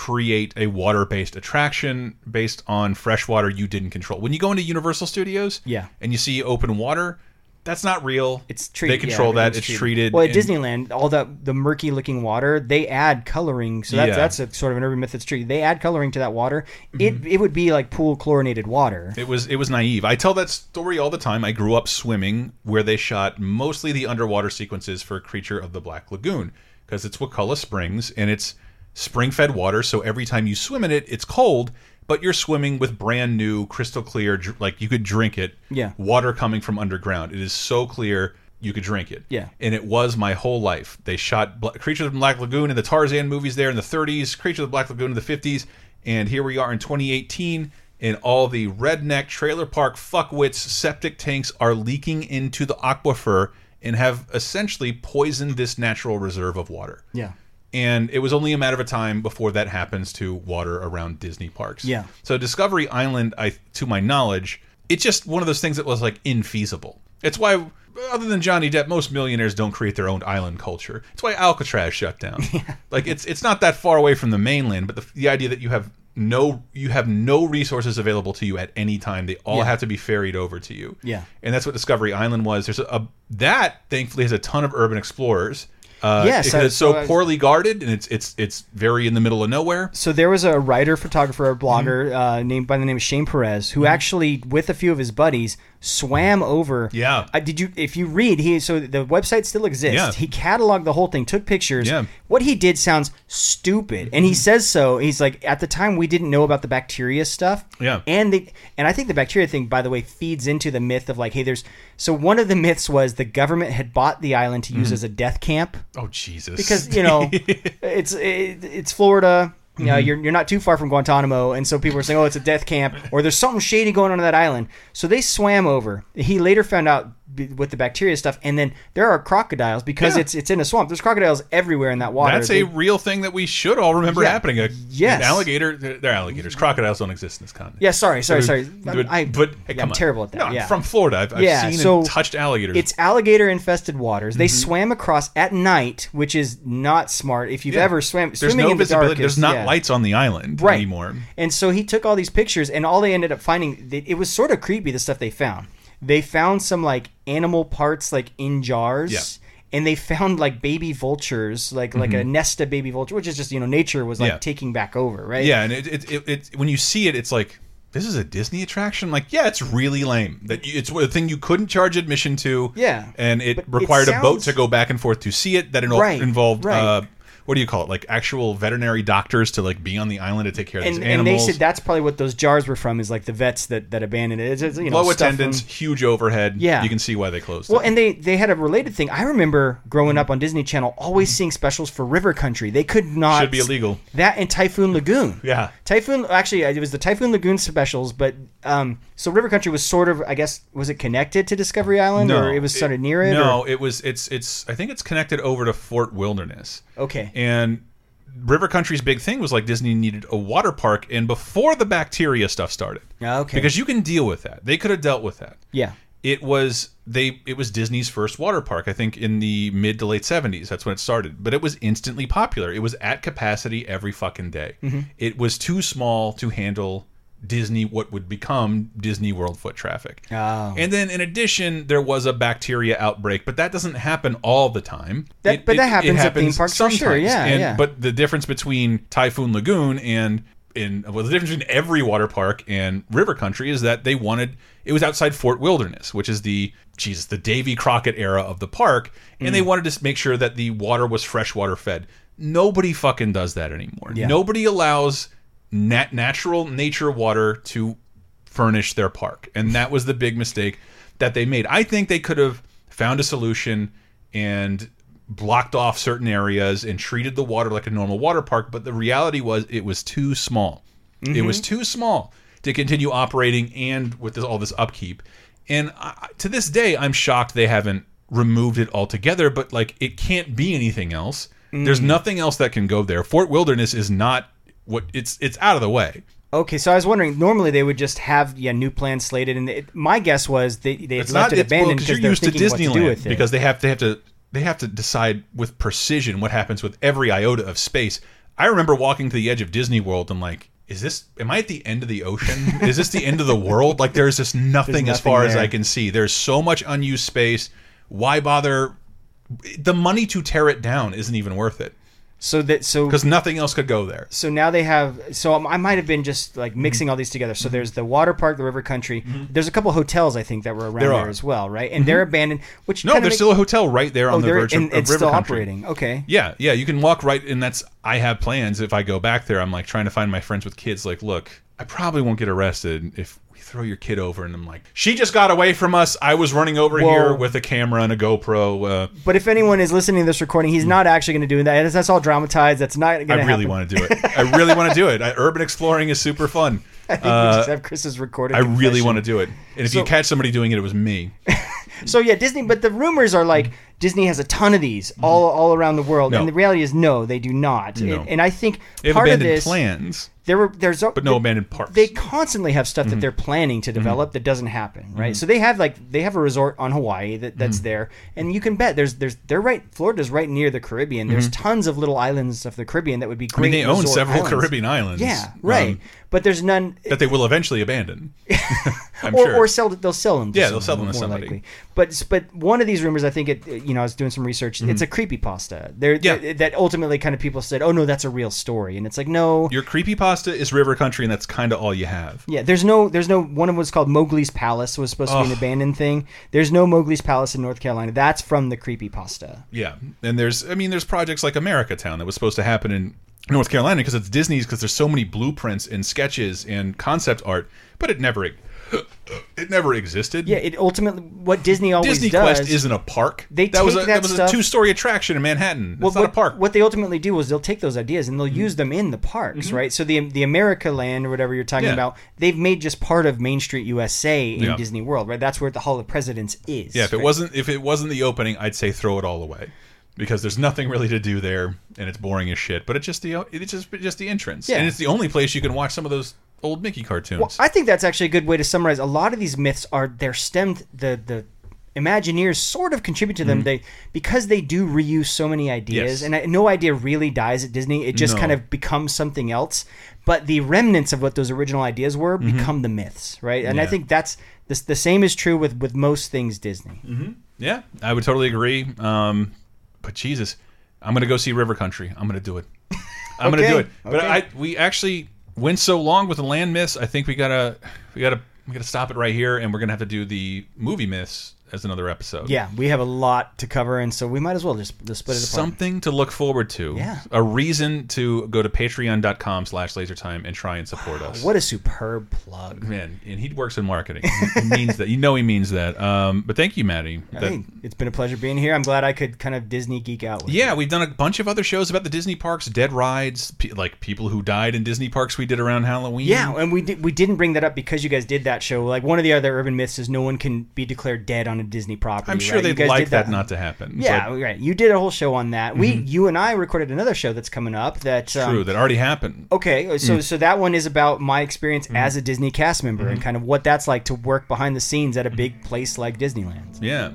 create a water based attraction based on fresh water you didn't control. When you go into Universal Studios Yeah. and you see open water, that's not real. It's treated. They control yeah, that. It's treated. Well, at Disneyland, all that the murky looking water, they add coloring. So that's Yeah. that's a sort of an urban myth that's true. They add coloring to that water. Mm-hmm. It it would be like pool chlorinated water. It was it was naive. I tell that story all the time. I grew up swimming where they shot mostly the underwater sequences for Creature of the Black Lagoon because it's Wakulla Springs and it's spring-fed water. So every time you swim in it, it's cold, but you're swimming with brand new, crystal clear, like you could drink it. Yeah. Water coming from underground. It is so clear you could drink it. Yeah. And it was my whole life. They shot Bla Creature of the Black Lagoon in the Tarzan movies there in the 30s, Creature of the Black Lagoon in the 50s, and here we are in 2018 and all the redneck trailer park fuckwits septic tanks are leaking into the aquifer and have essentially poisoned this natural reserve of water. Yeah. And it was only a matter of time before that happens to water around Disney parks. Yeah. So Discovery Island, I to my knowledge, it's just one of those things that was like infeasible. It's why other than Johnny Depp, most millionaires don't create their own island culture. It's why Alcatraz shut down. (laughs) Yeah. Like it's it's not that far away from the mainland, but the, the idea that you have no you have no resources available to you at any time. They all Yeah. have to be ferried over to you. Yeah. And that's what Discovery Island was. There's a, a that thankfully has a ton of urban explorers. Uh, Yes, because I- it's so so poorly guarded and it's it's it's very in the middle of nowhere. So there was a writer, photographer, blogger Mm-hmm. uh, named by the name of Shane Perez who actually, with a few of his buddies, swam over. Yeah. I, did you? If you read, he so the website still exists. Yeah. He cataloged the whole thing, took pictures. Yeah. Mm-hmm. What he did sounds stupid, and he says so. He's like, at the time, we didn't know about the bacteria stuff. Yeah. And the and I think the bacteria thing, by the way, feeds into the myth of like, hey, there's. So one of the myths was the government had bought the island to use Mhm. as a death camp Oh Jesus! because you know (laughs) it's it, it's Florida. You know, Mhm. you're, you're not too far from Guantanamo, and so people were saying, "Oh, it's a death camp," or "There's something shady going on on that island." So they swam over. He later found out with the bacteria stuff, and then there are crocodiles because Yeah. it's it's in a swamp. There's crocodiles everywhere in that water. That's They- a real thing that we should all remember Yeah. happening. A, Yes. an alligator. They're, alligators. Crocodiles don't exist in this continent. Yeah, sorry, sorry, sorry. But, I, but hey, yeah, I'm on. terrible at that, No, I'm yeah. from Florida. I've, I've Yeah, seen so and touched alligators. It's alligator infested waters. They Mhm. swam across at night, which is not smart. If you've ever swam, There's swimming no in the visibility. There's not lights on the island right. anymore. And so he took all these pictures, and all they ended up finding, it was sort of creepy. The stuff they found. They found some like animal parts, like in jars. Yeah. And they found like baby vultures, like like a Mhm. nest of baby vulture, which is just you know nature was like Yeah. taking back over, right? Yeah, and it, it, it, it when you see it, it's like this is a Disney attraction. Like, yeah, it's really lame. That it's a thing you couldn't charge admission to. Yeah. and it But required a boat to go back and forth to see it. That it Right, involved. right. Uh, what do you call it? Like actual veterinary doctors to like be on the island to take care of And, these and they animals. said that's probably what those jars were from is like the vets that, that abandoned it. It's, it's, you know, Low attendance, from- huge overhead. Yeah. you can see why they closed. Well, it. and they they had a related thing. I remember growing up on Disney Channel, always seeing specials for River Country. They could not Should be illegal. That and Typhoon Lagoon. Yeah. Typhoon. Actually, it was the Typhoon Lagoon specials, but um, so River Country was sort of, I guess, was it connected to Discovery Island, or it was sort of near it? No, or- it was. It's. It's. I think it's connected over to Fort Wilderness. Okay. And River Country's big thing was like Disney needed a water park, and before the bacteria stuff started. Okay. Because you can deal with that. They could have dealt with that. Yeah. It was they. It was Disney's first water park. I think in the mid to late seventies. That's when it started. But it was instantly popular. It was at capacity every fucking day. Mhm. It was too small to handle Disney, what would become Disney World foot traffic. Oh. And then in addition, there was a bacteria outbreak, but that doesn't happen all the time. That- but that happens at theme parks for sure, yeah, and, yeah. But the difference between Typhoon Lagoon and in well, the difference between every water park and River Country is that they wanted it was outside Fort Wilderness, which is the Jesus the Davy Crockett era of the park, and Mm. they wanted to make sure that the water was freshwater fed. Nobody fucking does that anymore. Yeah. Nobody allows nat natural nature water to furnish their park. And that was the big mistake that they made. I think they could have found a solution and blocked off certain areas and treated the water like a normal water park, but the reality was it was too small. It Mhm. was too small to continue operating and with this, all this upkeep. And I, to this day, I'm shocked they haven't removed it altogether, but like it can't be anything else. There's Mm. nothing else that can go there. Fort Wilderness is not what it's it's out of the way. Okay, so I was wondering. Normally, they would just have yeah new plans slated, and it, my guess was they they had left not it well, because you're they're used to thinking what to do Disneyland with it. because they have they have to they have to decide with precision what happens with every iota of space. I remember walking to the edge of Disney World and like, is this? Am I at the end of the ocean? (laughs) is this the end of the world? Like, there's just nothing, as nothing far as. I can see. There's so much unused space. Why bother? The money to tear it down isn't even worth it so that so because nothing else could go there. so now they have so I might have been just like mm-hmm. mixing all these together. So mm-hmm. there's the water park, the river country. Mm-hmm. There's a couple hotels I think that were around Mm-hmm. There there, as well, right? And they're abandoned. Which No, there's make- still a hotel right there Oh, on the verge of, and of it's River still Country. operating. Okay. Yeah, yeah, you can walk right, and that's I have plans. If I go back there, I'm like trying to find my friends with kids. Like, look, I probably won't get arrested if throw your kid over, and I'm like, she just got away from us. I was running over Whoa. here with a camera and a GoPro. Uh, But if anyone is listening to this recording, he's not actually going to do that. That's all dramatized. That's not going to I really want to do it. I really want to do it. I, urban exploring is super fun. (laughs) I think we just have Chris's recorded. Uh, I really want to do it. And if So- you catch somebody doing it, it was me. (laughs) So yeah, Disney. But the rumors are like Disney has a ton of these all all around the world. No. and the reality is no, they do not. No. And, and I think They part of this plans, there were there's but no abandoned parks. they constantly have stuff Mm-hmm. that they're planning to develop that doesn't happen, right? So they have like they have a resort on Hawaii that, that's Mm-hmm. there, and you can bet there's there's they're right. Florida's right near the Caribbean. There's tons of little islands of the Caribbean that would be Mm-hmm. I mean, they own several islands. Caribbean islands. Yeah, right. um, but there's none. that they will eventually abandon. (laughs) I'm or, sure. or sell they'll sell them. To Yeah, they'll sell them to more somebody. likely. But but one of these rumors, I think it. You know, I was doing some research. It's a creepy pasta. There, Mm-hmm. Yeah. that, that ultimately kind of people said, oh no, that's a real story, and it's like no. Your creepy pasta is River Country, and that's kind of all you have. Yeah, there's no, there's no. One of them was called Mowgli's Palace. Was supposed to be an Ugh. abandoned thing. There's no Mowgli's Palace in North Carolina. That's from the creepy pasta. Yeah, and there's, I mean, there's projects like America Town that was supposed to happen in North Carolina because it's Disney's because there's so many blueprints and sketches and concept art, but it never, it never existed. Yeah, it ultimately what Disney always Disney does. Quest isn't a park. They that was a, that that was stuff- a two-story attraction in Manhattan. It's Well, not what, a park. what they ultimately do is they'll take those ideas and they'll Mm-hmm. use them in the parks, right? So the the America Land or whatever you're talking Yeah. about, they've made just part of Main Street USA in Yeah. Disney World, right? That's where the Hall of Presidents is. Yeah, if it wasn't if it wasn't the opening, I'd say throw it all away because there's nothing really to do there, and it's boring as shit. But it's just the it's just just the entrance, Yeah. and it's the only place you can watch some of those old Mickey cartoons. Well, I think that's actually a good way to summarize. A lot of these myths are they're stemmed the the Imagineers sort of contribute to them. They because they do reuse so many ideas, Mm-hmm. Yes. and I, no idea really dies at Disney. It just No. kind of becomes something else. But the remnants of what those original ideas were Mm-hmm. become the myths, right? And I think that's the, the same is true with with most things Disney. Yeah, I would totally agree. Um, but Jesus, I'm gonna go see River Country. I'm gonna do it. I'm gonna do it. But okay. I we actually went so long with the land myths. I think we gotta we gotta we gotta stop it right here, and we're gonna have to do the movie myths as another episode. Yeah, we have a lot to cover, and so we might as well just, just split it apart. Something to look forward to. Yeah. A reason to go to patreon.com slash lasertime and try and support us. What a superb plug! Man, and he works in marketing. He means that. You know he means that. Um, but thank you, Maddie. That- Hey, it's been a pleasure being here. I'm glad I could kind of Disney geek out. With Yeah, we've done a bunch of other shows about the Disney parks, dead rides, pe like people who died in Disney parks we did around Halloween. Yeah, and we did, we didn't bring that up because you guys did that show. Like one of the other urban myths is no one can be declared dead on a Disney property. I'm sure right? They'd like did that. not to happen. Yeah, but Mm-hmm. right. You did a whole show on that. We, you and I recorded another show that's coming up. That um, true. That already happened. Okay, so Mm. so that one is about my experience as a Disney cast member Mm-hmm. and kind of what that's like to work behind the scenes at a big place like Disneyland. Yeah.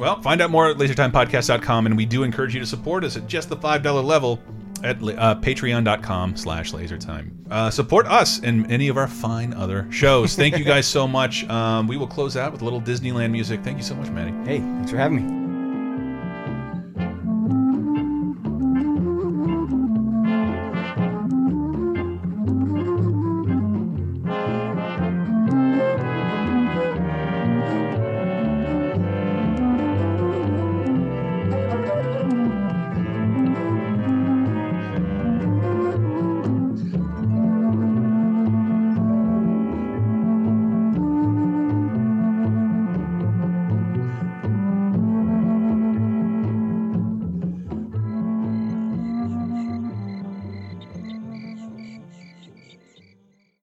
Well, find out more at lasertimepodcast.com, and we do encourage you to support us at just the $5 level at uh, patreon.com slash lasertime. Uh, support us and any of our fine other shows. Thank you guys so much. Um, we will close out with a little Disneyland music. Thank you so much, Maddie. Hey, thanks for having me.